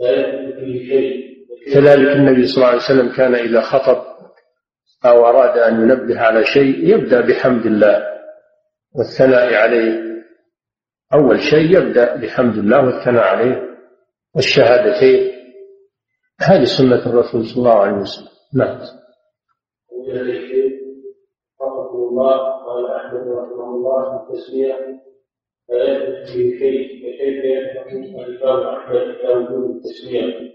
لا يثبت شيء. كذلك النبي صلى الله عليه وسلم كان إذا خطب أو أراد أن ينبه على شيء يبدأ بحمد الله والثناء عليه. أول شيء يبدأ بحمد الله والثناء عليه والشهادتين. هذه سنة الرسول صلى الله عليه وسلم. نعم. الله قال أحمد رحمه الله في التسمية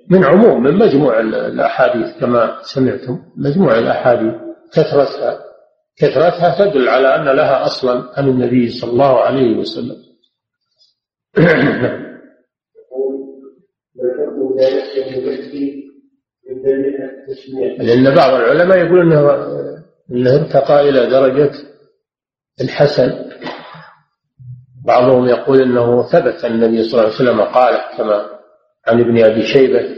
من عموم من مجموع الأحاديث كما سمعتم مجموع الأحاديث كثرتها كثرتها تدل على أن لها أصلا عن النبي صلى الله عليه وسلم. لأن بعض العلماء يقول أنه أنه ارتقى إلى درجة الحسن. بعضهم يقول أنه ثبت النبي صلى الله عليه وسلم قال كما عن ابن أبي شيبة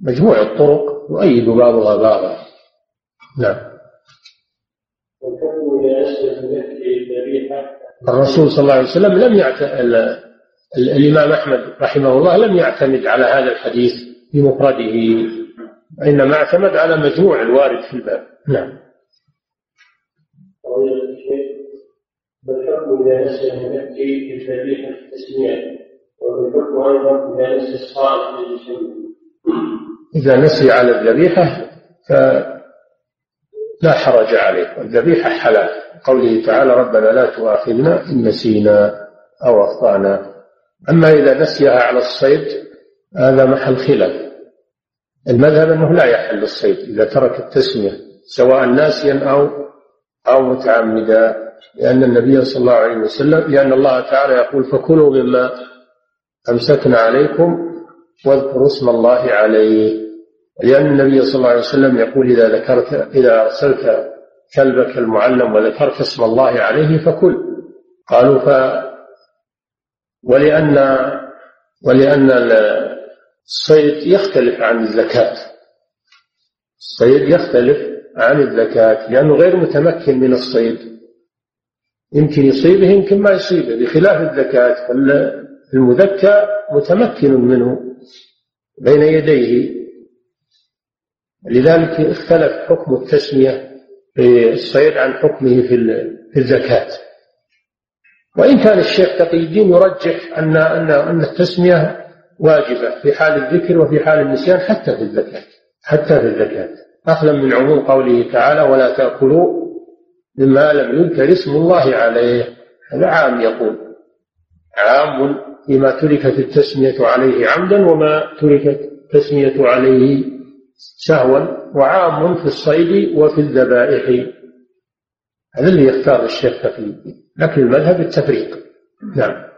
مجموع الطرق يؤيد بعضها بعضا. نعم. الرسول صلى الله عليه وسلم لم يعت... الإمام أحمد رحمه الله لم يعتمد على هذا الحديث بمفرده وإنما اعتمد على مجموع الوارد في الباب. نعم. بالحكم إذا نسي يأتي بالذبيحة التسمية وبالحكم أيضا إذا نسي الصائم إذا نسي على الذبيحة فلا حرج عليه والذبيحة حلال. قوله تعالى ربنا لا تؤاخذنا إن نسينا أو أخطأنا. أما إذا نسيها على الصيد هذا محل خلاف. المذهب أنه لا يحل الصيد إذا ترك التسمية سواء ناسيا أو أو متعمدا. لأن النبي صلى الله عليه وسلم لأن الله تعالى يقول فكلوا مما أمسكنا عليكم واذكروا اسم الله عليه. لأن النبي صلى الله عليه وسلم يقول إذا ذكرت إذا أرسلت كلبك المعلم وذكرت اسم الله عليه فكل. قالوا ف ولأن ولأن الصيد يختلف عن الزكاة. الصيد يختلف عن الزكاة لأنه غير متمكن من الصيد. يمكن يصيبه يمكن ما يصيبه بخلاف الزكاة المذكى متمكن منه بين يديه. لذلك اختلف حكم التسمية في الصيد عن حكمه في الزكاة. وإن كان الشيخ تقي الدين يرجح أن أن أن التسمية واجبة في حال الذكر وفي حال النسيان حتى في الزكاة. حتى في الزكاة. أخذا من عموم قوله تعالى ولا تأكلوا مما لم يذكر اسم الله عليه. هذا عام يقول. عام فيما تركت التسمية عليه عمدا وما تركت التسمية عليه سهوا وعام في الصيد وفي الذبائح. هذا اللي يختار الشيخ فيه لكن المذهب التفريق. نعم.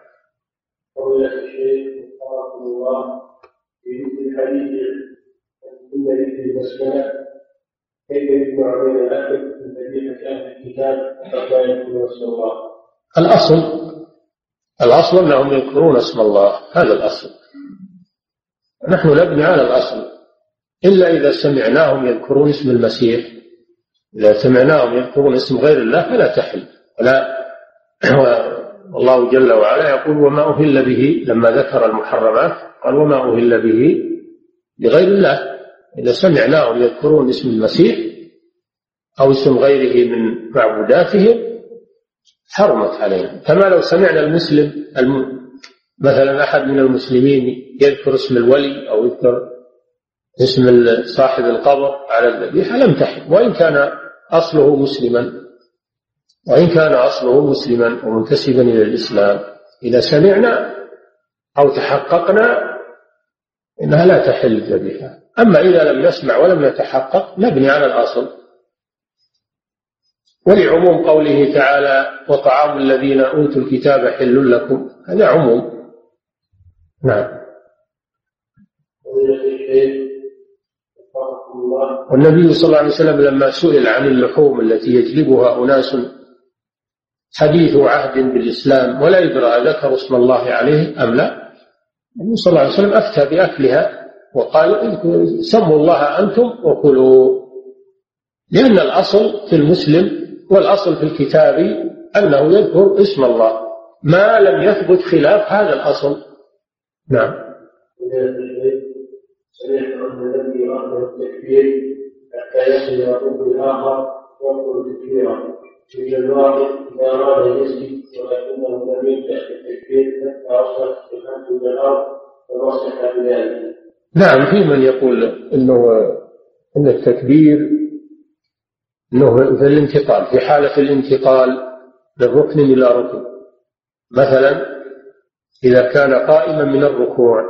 الشيخ الله في الحديث كيف يجمع بين ذلك الأصل الأصل أنهم يذكرون اسم الله هذا الأصل. نحن نبني على الأصل. إلا إذا سمعناهم يذكرون اسم المسيح إذا سمعناهم يذكرون اسم غير الله فلا تحل. ولا والله جل وعلا يقول وما أهل به لما ذكر المحرمات قال وما أهل به لغير الله. إذا سمعناهم يذكرون اسم المسيح أو اسم غيره من معبوداتهم حرمت علينا. كما لو سمعنا المسلم الم... مثلا أحد من المسلمين يذكر اسم الولي أو يذكر اسم صاحب القبر على الذبيحة لم تحل وإن كان أصله مسلما وإن كان أصله مسلما ومنتسبا إلى الإسلام إذا سمعنا أو تحققنا إنها لا تحل الذبيحة. أما إذا لم نسمع ولم نتحقق نبني على الأصل. ولعموم قوله تعالى وطعام الذين أوتوا الكتاب حل لكم. هذا عموم. نعم. والنبي صلى الله عليه وسلم لما سئل عن اللحوم التي يجلبها أناس حديث عهد بالإسلام ولا يدرى ذكروا اسم الله عليه أم لا النبي صلى الله عليه وسلم أفتى بأكلها وقال سموا الله أنتم وكلوا. لأن الأصل في المسلم والأصل في الكتاب أنه يذكر اسم الله ما لم يثبت خلاف هذا الأصل نعم. نعم في من يقول إنه إن التكبير إنه في الانتقال في حالة الانتقال من ركن إلى ركن. مثلا إذا كان قائما من الركوع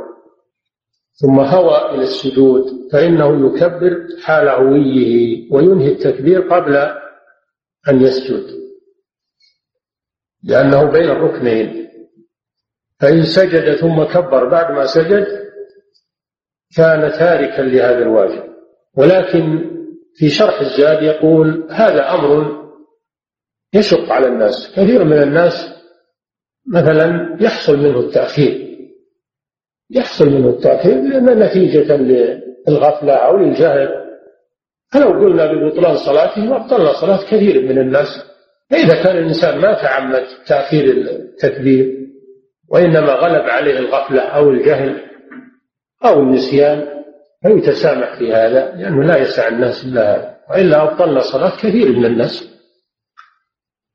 ثم هوى إلى السجود فإنه يكبر حال هويه وينهي التكبير قبل أن يسجد. لأنه بين الركنين. فإن سجد ثم كبر بعد ما سجد كان تاركا لهذا الواجب. ولكن في شرح الزاد يقول هذا أمر يشق على الناس. كثير من الناس مثلا يحصل منه التأخير. يحصل منه التأخير لأن نتيجة للغفلة أو للجهل. فلو قلنا ببطلان صلاته أبطلنا صلاة كثير من الناس. فإذا كان الإنسان ما تعمد تأخير التكبير وإنما غلب عليه الغفلة أو الجهل أو النسيان فيتسامح في هذا لأنه لا يسع الناس إلا هذا وإلا أبطلنا صلاة كثير من الناس.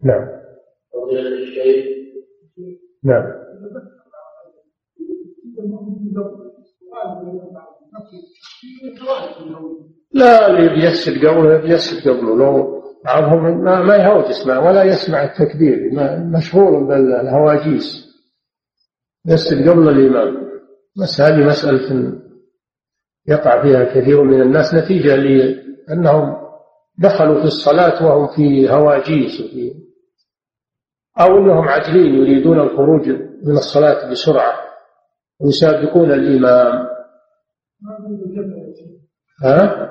نعم. نعم. لا اللي بيسجد قبله بيسجد قبله. لو بعضهم ما, ما يهوج يسمع ولا يسمع التكبير مشغول بالهواجيس. يسجد قبل الإمام. بس هذه مسألة يقع فيها كثير من الناس نتيجة لأنهم دخلوا في الصلاة وهم في هواجيس وفي أو أنهم عاجلين يريدون الخروج من الصلاة بسرعة ويسابقون الإمام. ها؟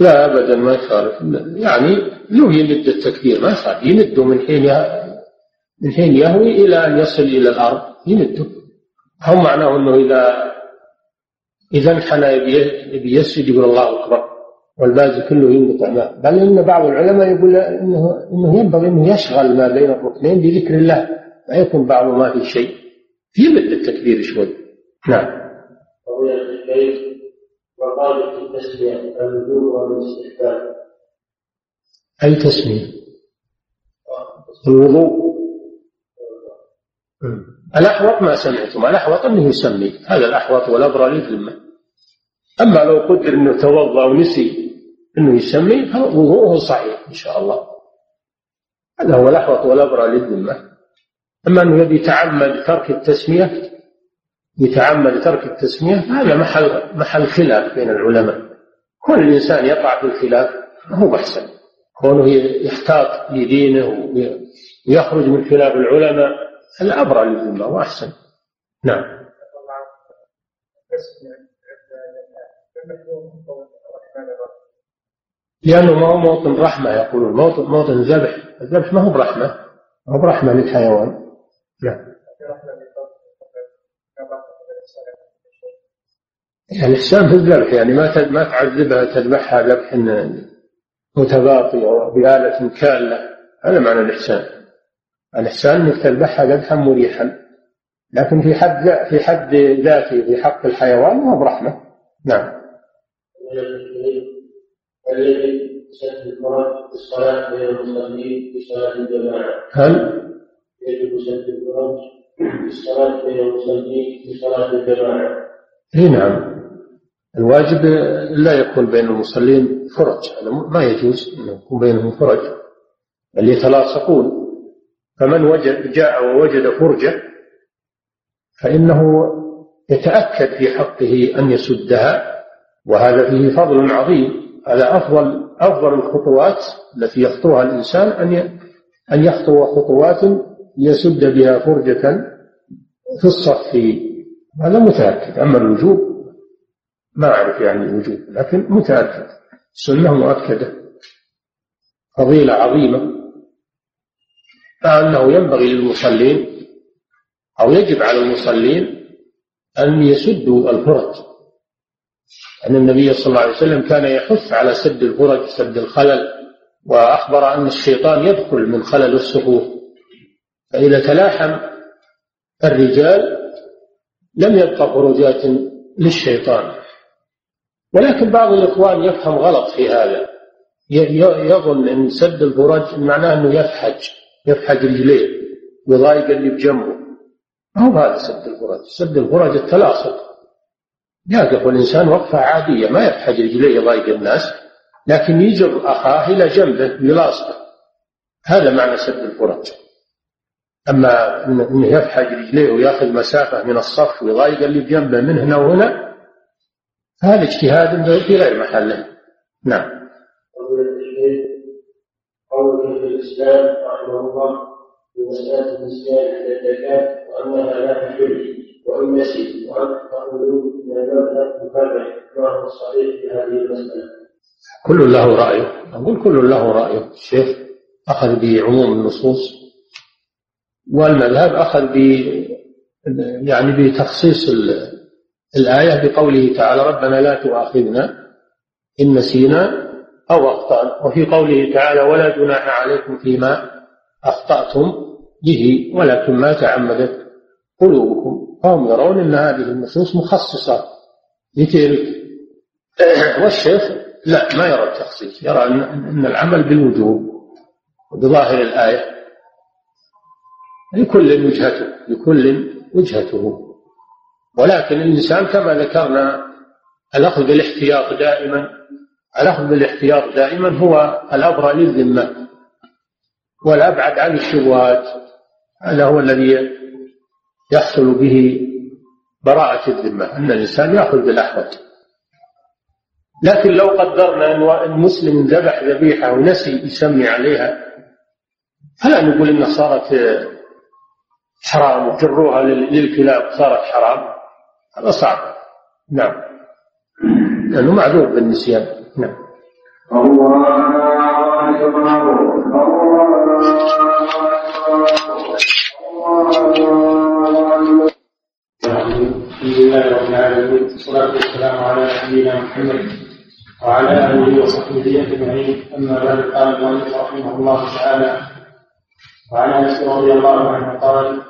لا ابدا ما يخالف. يعني يمد التكبير ما يخالف. يمده من حين من حين يهوي إلى أن يصل إلى الأرض يمده هم معناه إنه اذا إذا انحنى يبي يسجد يقول الله أكبر. والباقي كله ينقطع ماء بل إن بعض العلماء يقول انه إنه ينبغي إنه يشغل ما بين الركنين بذكر الله. ما يكون بعضه ما في شيء. يمد التكبير شوي. نعم. وقال في التسمية الوجوب والاستحباب. أي تسمية؟ الوضوء. الأحوط ما سمعتم الأحوط أنه يسمي هذا الأحوط والأبرى للذمة أما لو قدر أنه توضأ ونسي أنه يسمي فوضوءه صحيح إن شاء الله. هذا هو الأحوط والأبرى للذمة أما أنه يبي يتعمد ترك التسمية يتعمد ترك التسمية هذا محل محل خلاف بين العلماء. كل الإنسان يقع في الخلاف هو بأحسن كونه يحتاط لدينه ويخرج من خلاف العلماء. الأبرى للذمة وأحسن. نعم. لأنه ما هو موطن رحمة يقولون. موطن موطن ذبح. الذبح ما هو برحمة. ما هو برحمة للحيوان. نعم. يعني الإحسان في الذبح يعني ما ما تعذبها تذبحها ذبح متباطي أو بآلة كالة. هذا معنى الإحسان. الإحسان أنك تذبحها ذبحا مريحا لكن في حد في حد ذاته في حق الحيوان ما برحمة. نعم. هل؟ يجب في اي نعم. الواجب لا يكون بين المصلين فرج. هذا ما يجوز أن يكون بينهم فرج. بل يتلاصقون. فمن وجد جاء ووجد فرجة فإنه يتأكد في حقه أن يسدها وهذا فيه فضل عظيم. هذا أفضل أفضل الخطوات التي يخطوها الإنسان أن أن يخطو خطوات يسد بها فرجة في الصف. هذا متأكد أما الوجوب ما أعرف يعني الوجوب لكن متأكد السنة مؤكدة فضيلة عظيمة. فأنه ينبغي للمصلين أو يجب على المصلين أن يسدوا الفرج أن النبي صلى الله عليه وسلم كان يحث على سد الفرج سد الخلل وأخبر أن الشيطان يدخل من خلل الصفوف. فإذا تلاحم الرجال لم يبقى فرجات للشيطان. ولكن بعض الإخوان يفهم غلط في هذا. يظن أن سد الفرج معناه أنه يفحج. يفحج رجليه ويضايق اللي بجنبه. ما هو. هذا سد الفرج. سد الفرج التلاصق. يقف الإنسان وقفة عادية ما يفحج رجليه يضايق الناس لكن يجر أخاه إلى جنبه يلاصقه هذا معنى سد الفرج. أما أنه يفحج رجليه ويأخذ مسافة من الصف ويضايق اللي بجنبه من هنا وهنا هذا اجتهاد في غير محله. نعم. الإسلام رحمه الله في مسألة النسيان عند الزكاة وأنها لا تحل وإن نسي تقولون إن المذهب مفرح ما هو الصحيح في هذه المسألة. كل له رأيه أقول كل له رأيه الشيخ أخذ بعموم النصوص والمذهب أخذ ب يعني بتخصيص الآية بقوله تعالى ربنا لا تؤاخذنا إن نسينا أو أخطأنا وفي قوله تعالى ولا جناح عليكم فيما أخطأتم به ولكن ما تعمدت قلوبكم. فهم يرون أن هذه النصوص مخصصة لتلك. والشيخ لا ما يرى التخصيص. يرى أن العمل بالوجوب بظاهر الآية. لكل وجهته لكل وجهته. ولكن الإنسان كما ذكرنا الأخذ بالاحتياط دائما الأخذ بالاحتياط دائما هو الأبرى للذمة والأبعد عن الشبهات هذا هو الذي يحصل به براءة الذمة أن الإنسان يأخذ بالأحوط. لكن لو قدرنا أن المسلم ذبح ذبيحة ونسي يسمي عليها فلا نقول إنها صارت حرام وجروها للكلاب صارت حرام. هذا صعب. نعم. لأنه معذور بالنسيان. نعم. الله أكبر الحمد لله رب العالمين والصلاة والسلام على نبينا محمد وعلى آله وصحبه أجمعين. أما بعد قال المؤلف رحمه الله تعالى وعن أنس رضي الله عنه قال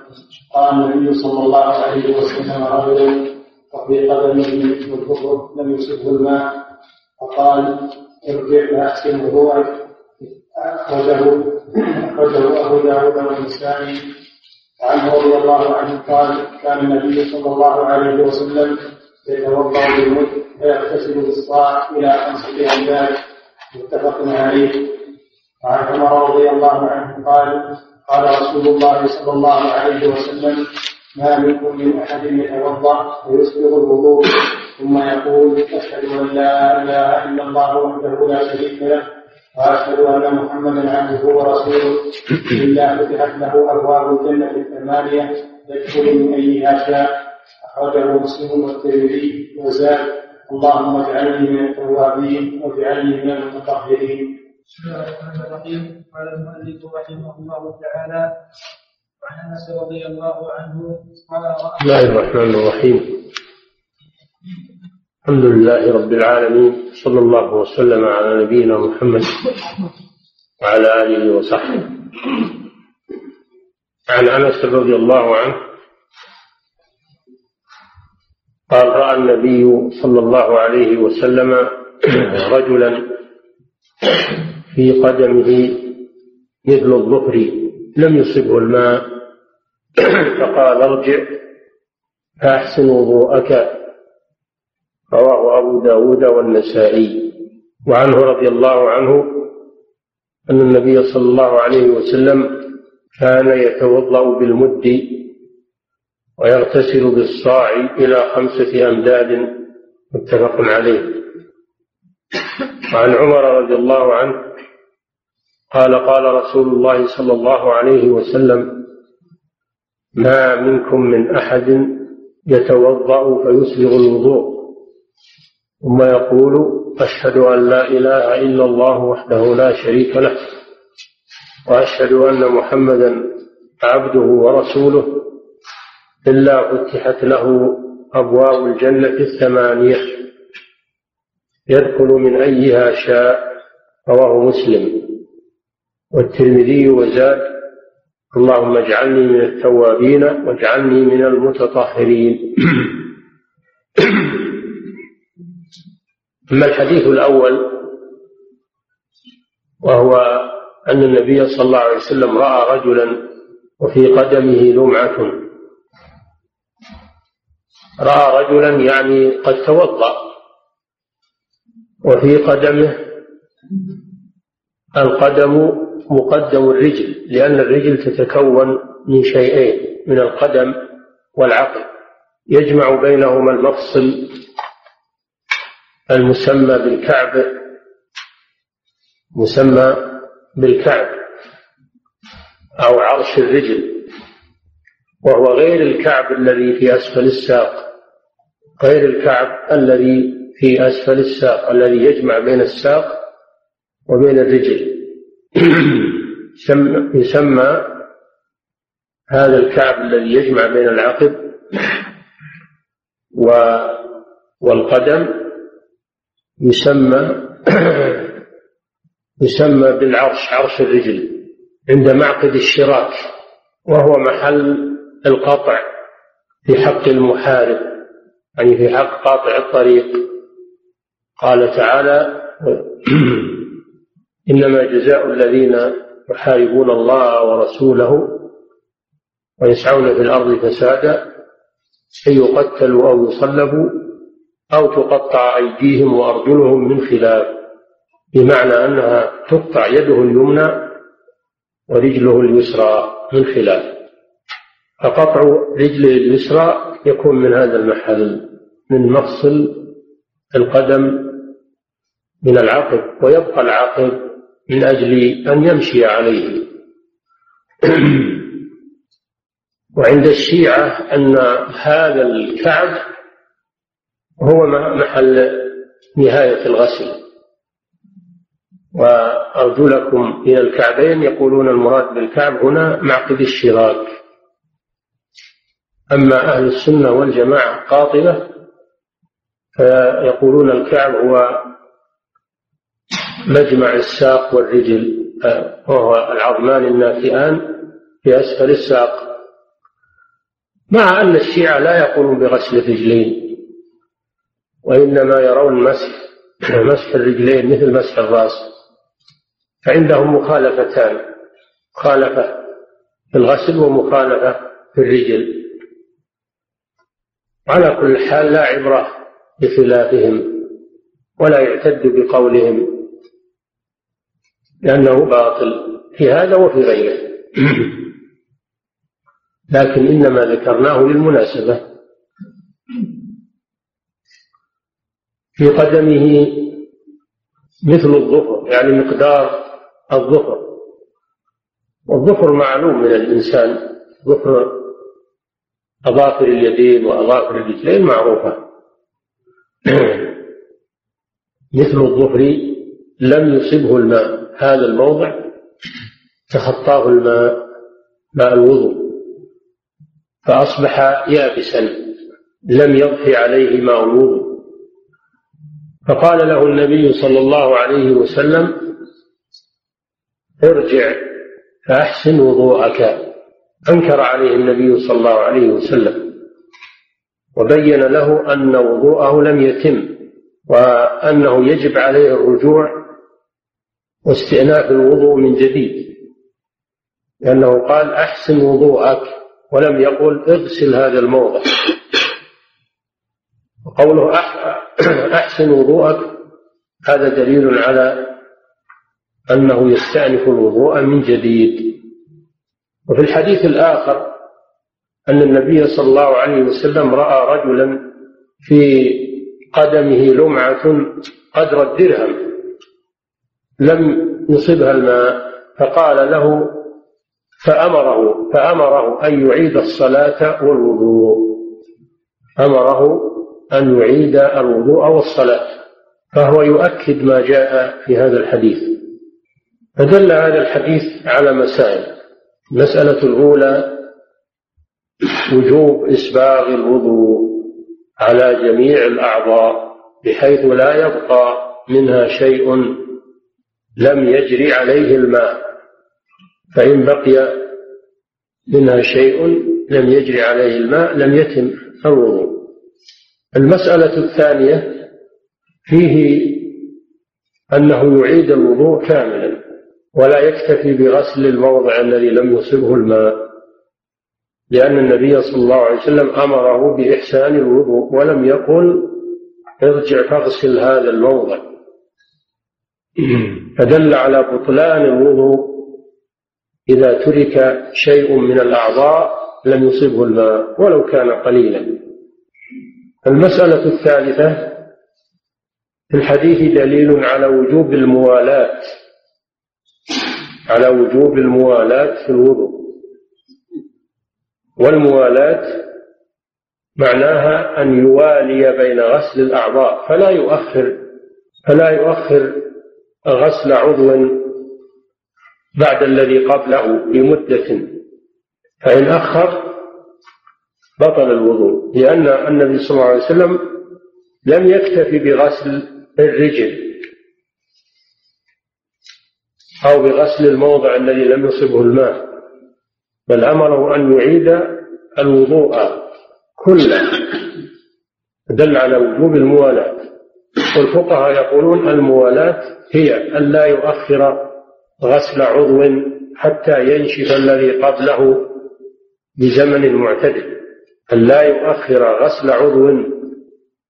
قال النبي صلى الله عليه وسلم رجل وفي قدمه مثل الكفر لم يصبه الماء فقال ارجع فاحسن وضوءك اخرجه أخرجه أبو داود والنسائي. وعنه رضي الله عنه قال كان النبي صلى الله عليه وسلم يتوضا بالمد فيغتسل بالصاع إلى خمسه أيام. متفق عليه. وعن عمر رضي الله عنه قال قال رسول الله صلى الله عليه وسلم ما منكم من أحد يتوضأ ويسبغ الوضوء ثم يقول أشهد أن لا إله إلا الله وحده لا شريك له وأشهد أن محمدا عبده ورسوله. إلا فتحت له أبواب الجنة الثمانية يدخل من أيها شاء. أخرجه مسلم والترمذي وزاد. اللهم اجعلني من التوابين واجعلني من المتطهرين. بسم الله الرحمن الرحيم. قال المؤلف رحمه الله تعالى وعن أنس رضي الله عنه قال بسم الله الرحمن الرحيم. الحمد لله رب العالمين صلى الله وسلم على نبينا محمد وعلى آله وصحبه. عن أنس رضي الله عنه قال رأى النبي صلى الله عليه وسلم رجلا في قدمه مثل الظفر لم يصبه الماء. فقال ارجع فأحسن وضوءك. رواه أبو داود والنسائي. وعنه رضي الله عنه أن النبي صلى الله عليه وسلم كان يتوضأ بالمد ويغتسل بالصاع إلى خمسة أمداد. متفق عليه. وعن عمر رضي الله عنه قال قال رسول الله صلى الله عليه وسلم ما منكم من أحد يتوضأ فيسبغ الوضوء. ثم يقول أشهد أن لا إله إلا الله وحده لا شريك له وأشهد أن محمدا عبده ورسوله إلا فتحت له أبواب الجنة الثمانية يدخل من أيها شاء رواه مسلم. والترمذي وزاد. اللهم اجعلني من التوابين واجعلني من المتطهرين. أما الحديث الأول وهو أن النبي صلى الله عليه وسلم رأى رجلا وفي قدمه لمعة. رأى رجلا يعني قد توضأ وفي قدمه القدم مقدم الرجل لأن الرجل تتكون من شيئين من القدم والعقل. يجمع بينهما المفصل المسمى بالكعب مسمى بالكعب أو عرش الرجل. وهو غير الكعب الذي في أسفل الساق غير الكعب الذي في أسفل الساق الذي يجمع بين الساق وبين الرجل. يسمى هذا الكعب الذي يجمع بين العقب والقدم يسمى يسمى بالعرش عرش الرجل عند معقد الشراك وهو محل القطع في حق المحارب يعني في حق قاطع الطريق. قال تعالى إنما جزاء الذين يحاربون الله ورسوله ويسعون في الأرض فسادا أن يقتلوا أو يصلبوا أو تقطع أيديهم وأرجلهم من خلاف بمعنى أنها تقطع يده اليمنى ورجله اليسرى من خلاف. فقطع رجله اليسرى يكون من هذا المحل من مفصل القدم من العقب ويبقى العقب من أجل أن يمشي عليه. وعند الشيعة أن هذا الكعب هو محل نهاية الغسل. وأرجلكم إلى الكعبين يقولون المراد بالكعب هنا معقد الشراك. أما أهل السنة والجماعة قاطبة فيقولون الكعب هو مجمع الساق والرجل وهو العظمان الناتئان في أسفل الساق. مع أن الشيعة لا يقولون بغسل الرجلين وإنما يرون مسح مسح الرجلين مثل مسح الرأس فعندهم مخالفتان مخالفة في الغسل ومخالفة في الرجل. على كل حال لا عبرة بخلافهم ولا يعتد بقولهم. لأنه باطل. في هذا وفي غيره. لكن إنما ذكرناه للمناسبة. في قدمه مثل الظفر يعني مقدار الظفر. والظفر معلوم من الإنسان. ظفر أظافر اليدين وأظافر الرجلين معروفة. مثل الظفر لم يصبه الماء. هذا الموضع تخطاه الماء ماء الوضوء. فأصبح يابسا لم يضفي عليه ماء الوضوء. فقال له النبي صلى الله عليه وسلم ارجع فأحسن وضوءك. أنكر عليه النبي صلى الله عليه وسلم. وبين له أن وضوءه لم يتم وأنه يجب عليه الرجوع واستئناف الوضوء من جديد. لأنه قال أحسن وضوءك ولم يقل اغسل هذا الموضع. وقوله أحسن وضوءك هذا دليل على أنه يستأنف الوضوء من جديد. وفي الحديث الآخر أن النبي صلى الله عليه وسلم رأى رجلا في قدمه لمعة قدر الدرهم. لم يصبها الماء فقال له فأمره فأمره أن يعيد الصلاة والوضوء. أمره أن يعيد الوضوء والصلاة فهو يؤكد ما جاء في هذا الحديث. فدل هذا الحديث على مسائل. المسألة الأولى وجوب إسباغ الوضوء على جميع الأعضاء بحيث لا يبقى منها شيء لم يجري عليه الماء فإن بقي منها شيء لم يجري عليه الماء لم يتم الوضوء. المسألة الثانية فيه أنه يعيد الوضوء كاملا ولا يكتفي بغسل الموضع الذي لم يصبه الماء لأن النبي صلى الله عليه وسلم أمره بإحسان الوضوء ولم يقل ارجع فاغسل هذا الموضع. فدل على بطلان الوضوء إذا ترك شيء من الأعضاء لم يصبه الماء ولو كان قليلا. المسألة الثالثة في الحديث دليل على وجوب الموالاة على وجوب الموالاة في الوضوء. والموالاة معناها أن يوالي بين غسل الأعضاء فلا يؤخر فلا يؤخر غسل عضو بعد الذي قبله بمدة فإن أخر بطل الوضوء لأن النبي صلى الله عليه وسلم لم يكتفي بغسل الرجل أو بغسل الموضع الذي لم يصبه الماء بل أمره أن يعيد الوضوء كله دل على وجوب الموالاة. والفقهاء يقولون الموالاة هي أن لا يؤخر غسل عضو حتى ينشف الذي قبله بزمن معتدل. أن لا يؤخر غسل عضو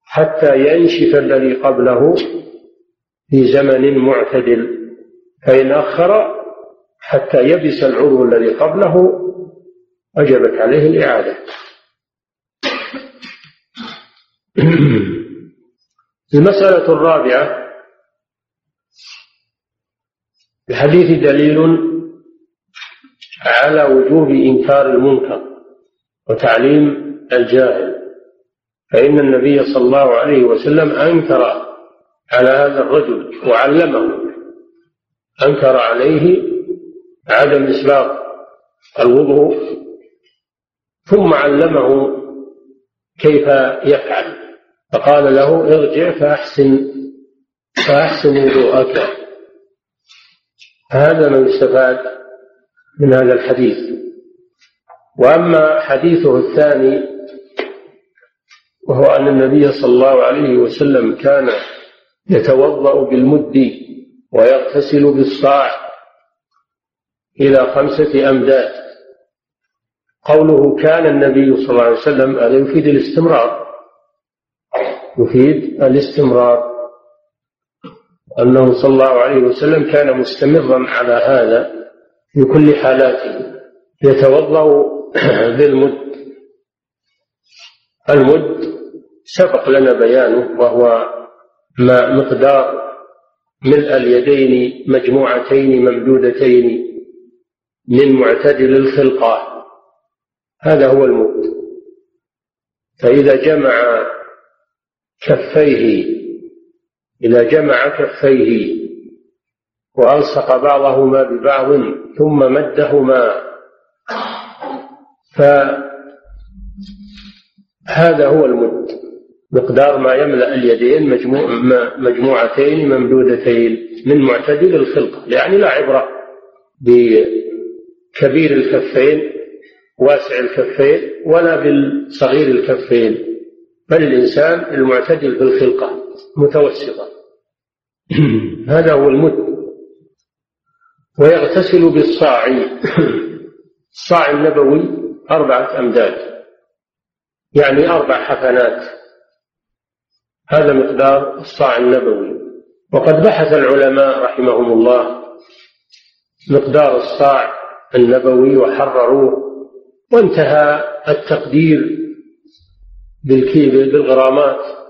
حتى ينشف الذي قبله في زمن معتدل. فإن أخر حتى يبس العضو الذي قبله وجبت عليه الإعادة. المسألة الرابعة الحديث دليل على وجوب إنكار المنكر وتعليم الجاهل فإن النبي صلى الله عليه وسلم أنكر على هذا الرجل وعلمه أنكر عليه عدم إسباغ الوضوء ثم علمه كيف يفعل. فقال له ارجع فأحسن فأحسن وضوءك. هذا ما يستفاد من هذا الحديث. وأما حديثه الثاني وهو أن النبي صلى الله عليه وسلم كان يتوضأ بالمد ويغتسل بالصاع إلى خمسة أمداد. قوله كان النبي صلى الله عليه وسلم هذا يفيد الاستمرار. يفيد الاستمرار. أنه صلى الله عليه وسلم كان مستمرا على هذا في كل حالاته. يتوضأ بالمد. المد سبق لنا بيانه وهو ما مقدار ملء اليدين مجموعتين ممدودتين من معتدل الخلقة. هذا هو المد. فإذا جمع كفيه إذا جمع كفيه وألصق بعضهما ببعض ثم مدهما. فهذا هو المد مقدار ما يملأ اليدين مجموع مجموعتين ممدودتين من معتدل الخلقة يعني لا عبرة بكبير الكفين واسع الكفين ولا بالصغير الكفين. بل الإنسان المعتدل في الخلقة متوسطا هذا هو المد. ويغتسل بالصاع الصاع النبوي أربعة أمداد. يعني أربع حفنات. هذا مقدار الصاع النبوي. وقد بحث العلماء رحمهم الله مقدار الصاع النبوي وحرروه. وانتهى التقدير بالكيل بالغرامات.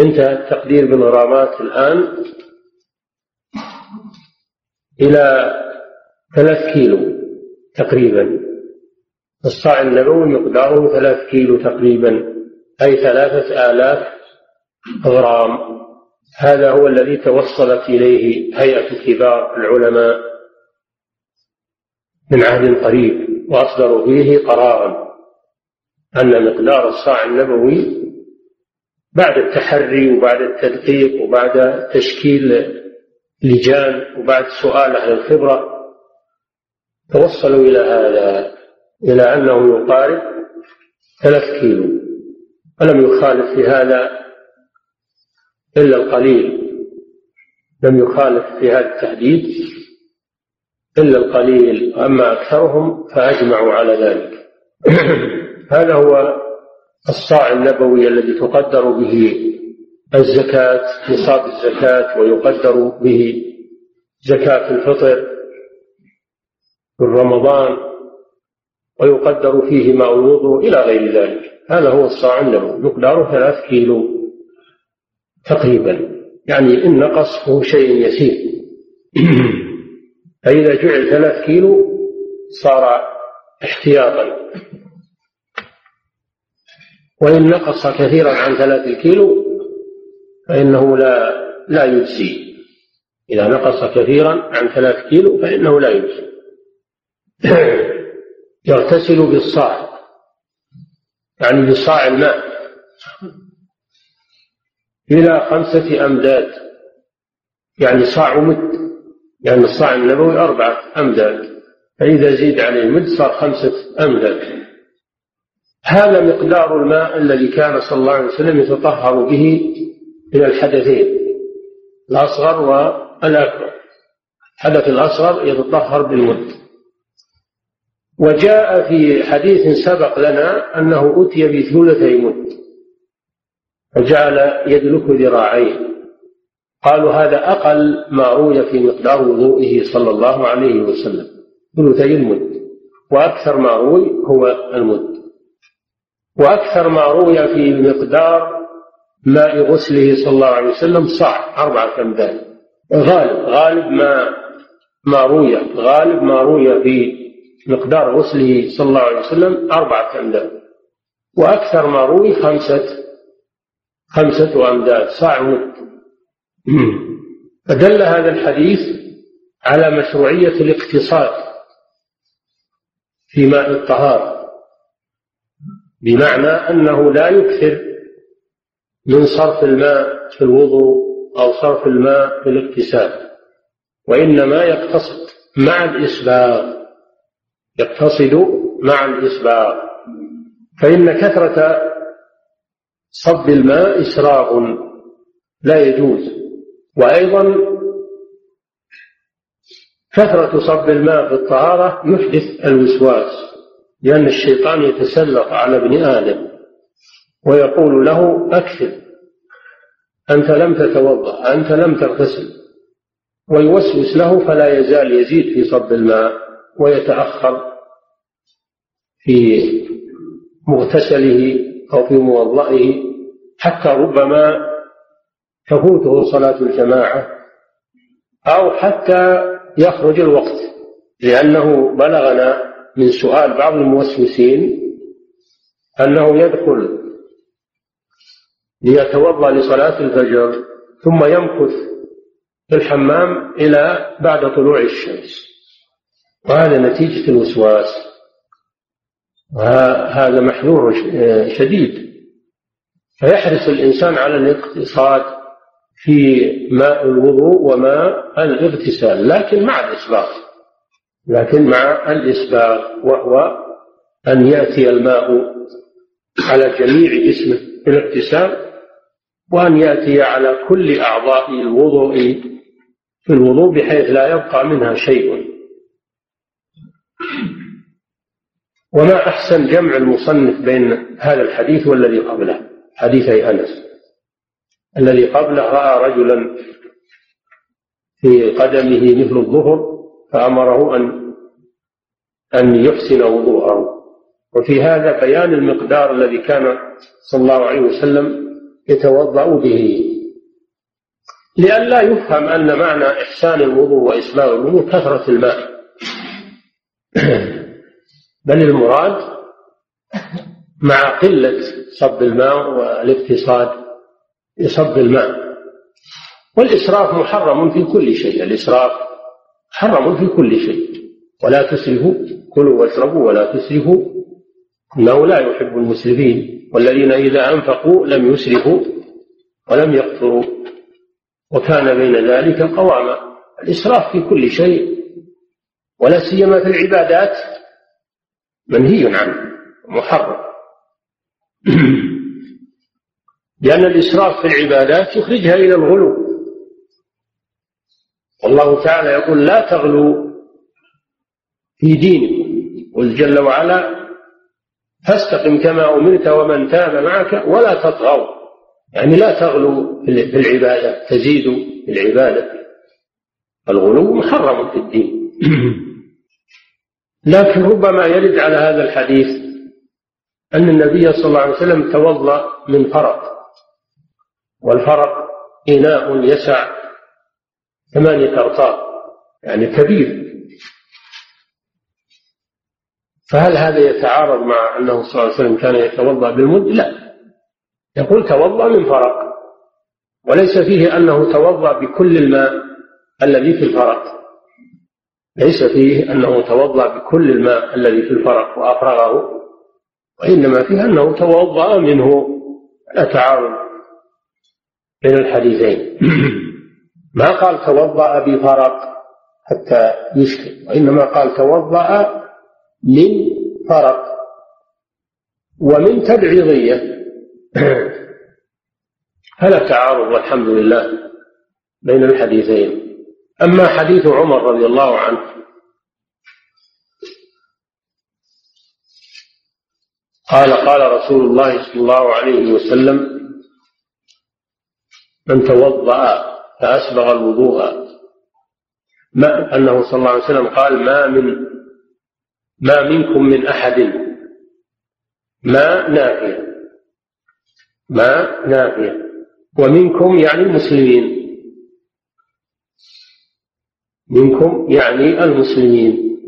انتهى التقدير بالغرامات الآن إلى ثلاث كيلو تقريبا. الصاع النبوي مقداره ثلاث كيلو تقريبا أي ثلاثة آلاف غرام. هذا هو الذي توصلت إليه هيئة كبار العلماء من عهد قريب وأصدروا فيه قرارا. أن مقدار الصاع النبوي بعد التحري وبعد التدقيق وبعد تشكيل لجان وبعد سؤال أهل الخبرة توصلوا إلى هذا إلى أنه يقارب ثلاث كيلو. ولم يخالف في هذا إلا القليل؟ لم يخالف في هذا التحديد إلا القليل. أما أكثرهم فأجمعوا على ذلك. هذا هو الصاع النبوي الذي تقدر به الزكاة نصاب الزكاة ويقدر به زكاة الفطر في رمضان ويقدر فيه ماء الوضوء إلى غير ذلك. هذا هو الصاع النبوي. مقداره ثلاث كيلو تقريبا. يعني إن نقص هو شيء يسير. فإذا جعل ثلاث كيلو صار احتياطا. وإن نقص كثيرا عن ثلاث الكيلو فإنه لا لا يجزي. إذا نقص كثيرا عن ثلاث كيلو فإنه لا يجزي. يغتسل بالصاع. يعني بصاع الماء. إلى خمسة أمداد. يعني صاع مد. يعني الصاع النبوي أربعة أمداد. فإذا زيد عليه مد صار خمسة أمداد. هذا مقدار الماء الذي كان صلى الله عليه وسلم يتطهر به من الحدثين الأصغر والأكبر. الحدث الأصغر يتطهر بالمد وجاء في حديث سبق لنا أنه أتي بثلثي مد فجعل يدلك ذراعيه. قالوا هذا أقل ما روي في مقدار وضوئه صلى الله عليه وسلم ثلثي المد. وأكثر ما روي هو المد. وأكثر ما روي في مقدار ماء غسله صلى الله عليه وسلم صاع أربعة أمداد غالب غالب ما ما روي غالب ما روي في مقدار غسله صلى الله عليه وسلم أربعة أمداد وأكثر ما روي خمسة خمسة أمداد صاع فدل هذا الحديث على مشروعية الاقتصاد في ماء الطهارة. بمعنى أنه لا يكثر من صرف الماء في الوضوء أو صرف الماء في الاغتسال وإنما يقتصد مع الإسباغ يقتصد مع الإسباغ. فإن كثرة صب الماء إسراغ لا يجوز. وأيضا كثرة صب الماء في الطهارة يحدث الوسواس. لأن الشيطان يتسلط على ابن آدم ويقول له أكثر أنت لم تتوضأ أنت لم تغتسل ويوسوس له فلا يزال يزيد في صب الماء ويتأخر في مغتسله أو في موضئه حتى ربما تفوته صلاة الجماعة أو حتى يخرج الوقت لأنه بلغنا من سؤال بعض الموسوسين أنه يدخل ليتوضأ لصلاة الفجر ثم يمكث في الحمام إلى بعد طلوع الشمس. وهذا نتيجة الوسواس. وهذا محذور شديد. فيحرص الإنسان على الاقتصاد في ماء الوضوء وماء الاغتسال لكن مع الإسباغ لكن مع الإسباغ وهو أن يأتي الماء على جميع جسمه في الاغتسال وأن يأتي على كل أعضاء الوضوء في الوضوء بحيث لا يبقى منها شيء. وما أحسن جمع المصنف بين هذا الحديث والذي قبله؟ حديثي أنس. الذي قبله رأى رجلا في قدمه مثل الظهر فأمره أن أن يحسن وضوءه وفي هذا بيان المقدار الذي كان صلى الله عليه وسلم يتوضأ به. لئلا يفهم أن معنى إحسان الوضوء وإسباغ الوضوء كثرة الماء. بل المراد مع قلة صب الماء والاقتصاد بصب الماء. والإسراف محرم في كل شيء الإسراف محرم في كل شيء. ولا تسرفوا كلوا واشربوا ولا تسرفوا. إنه لا يحب المسرفين. والذين إذا أنفقوا لم يسرفوا ولم يقتروا. وكان بين ذلك قواما الإسراف في كل شيء. ولا سيما في العبادات. منهي عنه. محرم. لأن الإسراف في العبادات يخرجها إلى الغلو. والله تعالى يقول لا تغلوا في دينكم. قل جل وعلا فاستقم كما أمرت ومن تاب معك ولا تطغوا. يعني لا تغلوا في العبادة تزيدوا في العبادة. الغلو محرم في الدين. لكن ربما يرد على هذا الحديث أن النبي صلى الله عليه وسلم توضأ من فرق والفرق إناء يسع ثمانية أرطال يعني كبير. فهل هذا يتعارض مع أنه صلى الله عليه وسلم كان يتوضأ بالمد؟ لا. يقول توضأ من فرق وليس فيه أنه توضأ بكل الماء الذي في الفرق. ليس فيه أنه توضأ بكل الماء الذي في الفرق وأفرغه وإنما فيه أنه توضأ منه. لا تعارض بين الحديثين. ما قال توضأ بفرق حتى يشكل وإنما قال توضأ من فرق ومن تبعيضية فلا تعارض والحمد لله بين الحديثين. أما حديث عمر رضي الله عنه قال قال رسول الله صلى الله عليه وسلم من توضأ فأسبغ الوضوء. ما أنه صلى الله عليه وسلم قال ما من ما منكم من أحد. ما نافية. ما نافية. ومنكم يعني المسلمين. منكم يعني المسلمين.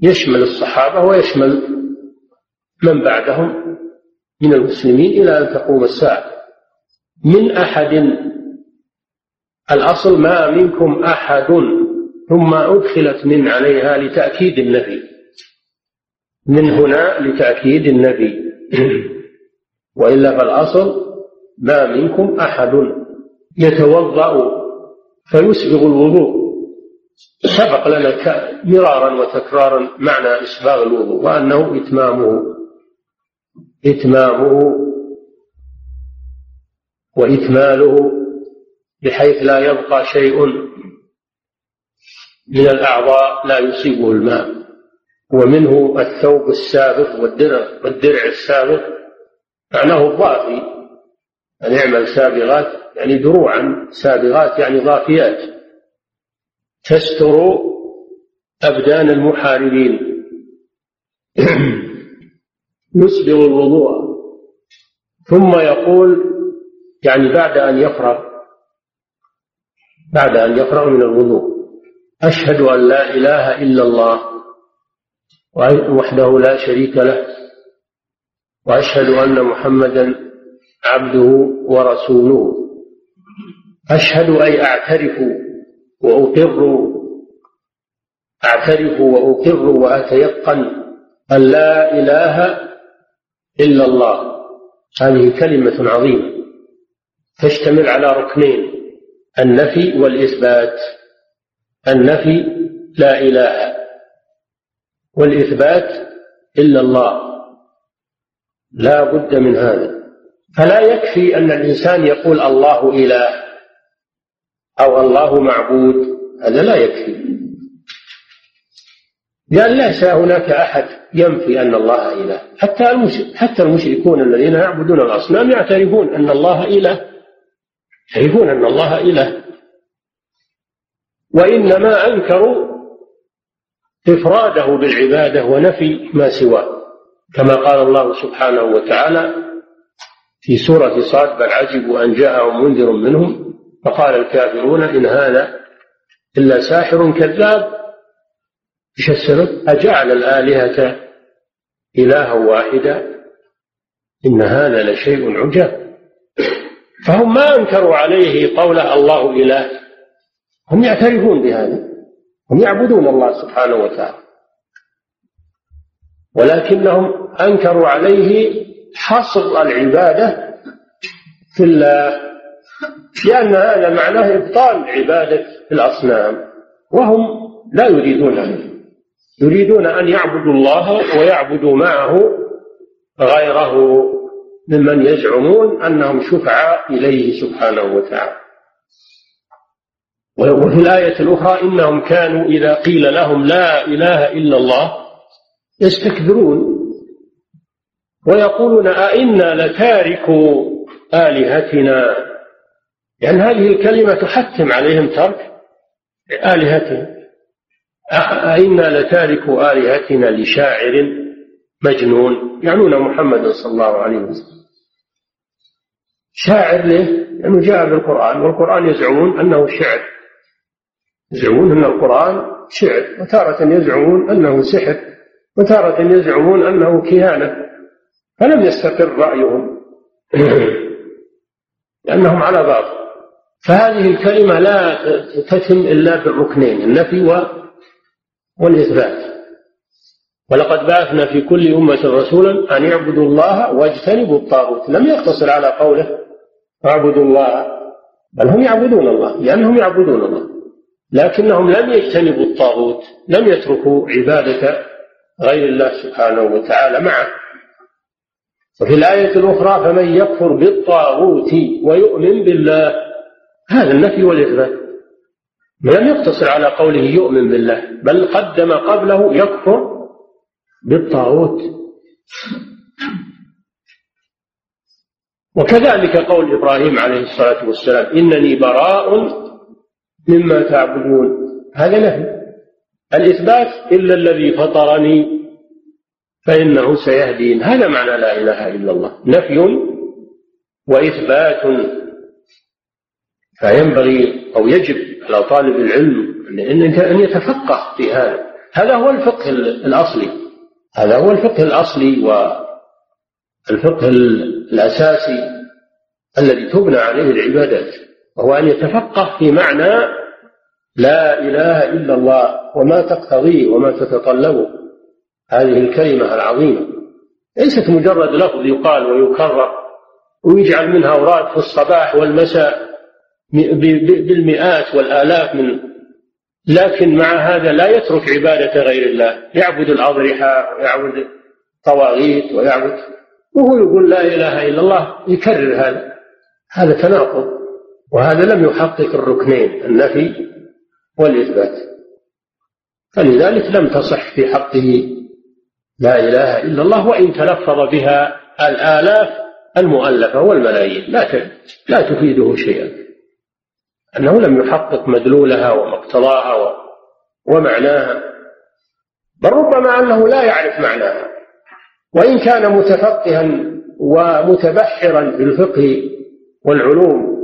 يشمل الصحابة ويشمل من بعدهم من المسلمين إلى أن تقوم الساعة. من أحد الأصل ما منكم أحد ثم أدخلت من عليها لتأكيد النفي. من هنا لتأكيد النفي. وإلا فالأصل ما منكم أحد. يتوضأ فيسبغ الوضوء. سبق لنا مرارا وتكرارا معنى إسباغ الوضوء وأنه إتمامه. إتمامه. وإكماله. بحيث لا يبقى شيء من الأعضاء لا يصيبه الماء. ومنه الثوب السابق والدرع والدرع السابق معناه الضافي. أن يعمل سابغات يعني دروعا سابغات يعني ضافيات. تستر أبدان المحاربين. يسبغ الوضوء. ثم يقول يعني بعد أن يفرغ بعد أن يفرغ من الوضوء. أشهد أن لا إله إلا الله وحده لا شريك له وأشهد أن محمدا عبده ورسوله. أشهد أي أعترف وأقر أعترف وأقر وأتيقن أن لا إله إلا الله. هذه كلمة عظيمة تشتمل على ركنين. النفي والإثبات. النفي لا إله. والإثبات إلا الله. لا بد من هذا. فلا يكفي أن الإنسان يقول الله إله أو الله معبود. هذا لا يكفي. لأن ليس هناك أحد ينفي أن الله إله. حتى حتى المشركون الذين يعبدون الأصنام يعترفون أن الله إله. يعرفون أن الله إله. وإنما أنكروا إفراده بالعبادة ونفي ما سواه كما قال الله سبحانه وتعالى في سورة صاد بل عجبوا أن جاءهم منذر منهم فقال الكافرون إن هذا إلا ساحر كذاب. إيش السبب؟ أجعل الآلهة إلها واحدا؟ إن هذا لشيء عجاب. فهم ما أنكروا عليه قول الله إله. هم يعترفون بهذا. هم يعبدون الله سبحانه وتعالى. ولكنهم أنكروا عليه حصر العبادة في الله. لأن هذا معناه إبطال عبادة الأصنام. وهم لا يريدون ذلك يريدون أن يعبدوا الله ويعبدوا معه غيره. ممن يزعمون أنهم شفعاء إليه سبحانه وتعالى. وفي الآية الأخرى إنهم كانوا إذا قيل لهم لا إله إلا الله يستكبرون ويقولون أئنا لتاركوا آلهتنا. يعني هذه الكلمة تحتم عليهم ترك آلهتهم أئنا لتاركوا آلهتنا لشاعر مجنون يعنون محمدا صلى الله عليه وسلم. شاعر ليه؟ لأنه جاء بالقرآن والقرآن يزعمون أنه شعر. يزعمون أن القرآن شعر وتارة يزعمون أنه سحر وتارة يزعمون أنه كهانة. فلم يستقر رأيهم. لأنهم على باطل. فهذه الكلمة لا تتم إلا بالركنين النفي والإثبات. ولقد بعثنا في كل أمة رسولا أن يعبدوا الله واجتنبوا الطاغوت. لم يقتصر على قوله اعبدوا الله بل هم يعبدون الله لأنهم يعبدون الله لكنهم لم يجتنبوا الطاغوت لم يتركوا عبادة غير الله سبحانه وتعالى معه. وفي الآية الأخرى فمن يكفر بالطاغوت ويؤمن بالله هذا النفي والإثبات لم يقتصر على قوله يؤمن بالله بل قدم قبله يكفر بالطاغوت. وكذلك قول إبراهيم عليه الصلاة والسلام إنني براء مما تعبدون. هذا نفي الإثبات إلا الذي فطرني فإنه سيهدين. هذا معنى لا إله إلا الله. نفي وإثبات. فينبغي أو يجب على طالب العلم أن يتفقه في هذا. هذا هو الفقه الأصلي. هذا هو الفقه الأصلي والفقه الأساسي الذي تبنى عليه العبادات وهو أن يتفقه في معنى لا إله إلا الله وما تقتضيه وما تتطلبه. هذه الكلمة العظيمة. ليست مجرد لفظ يقال ويكرر ويجعل منها أوراد في الصباح والمساء بالمئات والآلاف من لكن مع هذا لا يترك عبادة غير الله. يعبد الأضرحة ويعبد الطواغيت ويعبد وهو يقول لا إله إلا الله يكرر هذا. هذا تناقض وهذا لم يحقق الركنين النفي والإثبات. فلذلك لم تصح في حقه لا إله إلا الله وإن تلفظ بها الآلاف المؤلفة والملايين. لا لا تفيده شيئا. أنه لم يحقق مدلولها ومقتضاها ومعناها بل ربما أنه لا يعرف معناها. وإن كان متفقها ومتبحرا بالفقه والعلوم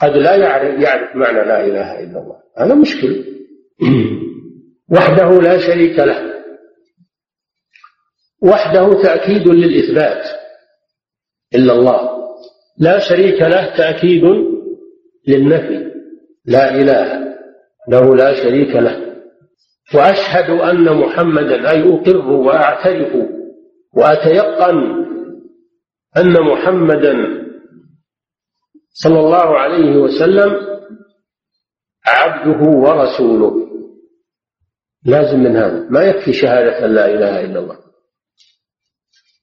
قد لا يعرف, يعرف معنى لا إله إلا الله. هذا مشكل. وحده لا شريك له. وحده تأكيد للإثبات إلا الله. لا شريك له تأكيد للنفي لا إله له لا شريك له. وأشهد أن محمدا أي أقر وأعترف وأتيقن أن محمدا صلى الله عليه وسلم عبده ورسوله. لازم من هذا. ما يكفي شهادة لا إله إلا الله.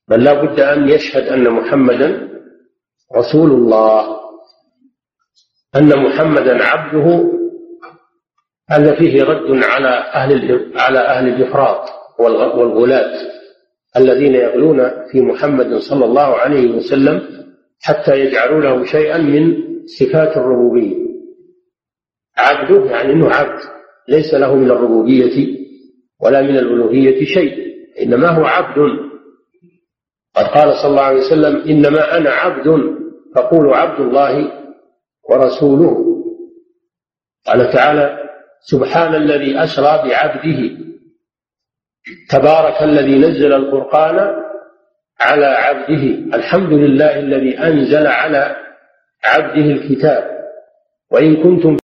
بل لا بد أن يشهد أن محمدا رسول الله. أن محمدا عبده هذا فيه رد على أهل على أهل الإفراط والغلاة الذين يغلون في محمد صلى الله عليه وسلم حتى يجعلوا له شيئا من صفات الربوبية. عبده يعني أنه عبد ليس له من الربوبية ولا من الألوهية شيء إنما هو عبد. قد قال صلى الله عليه وسلم إنما أنا عبد فقولوا عبد الله ورسوله. قال تعالى سبحان الذي أسرى بعبده. تبارك الذي نزل القرآن على عبده. الحمد لله الذي أنزل على عبده الكتاب. وإن كنتم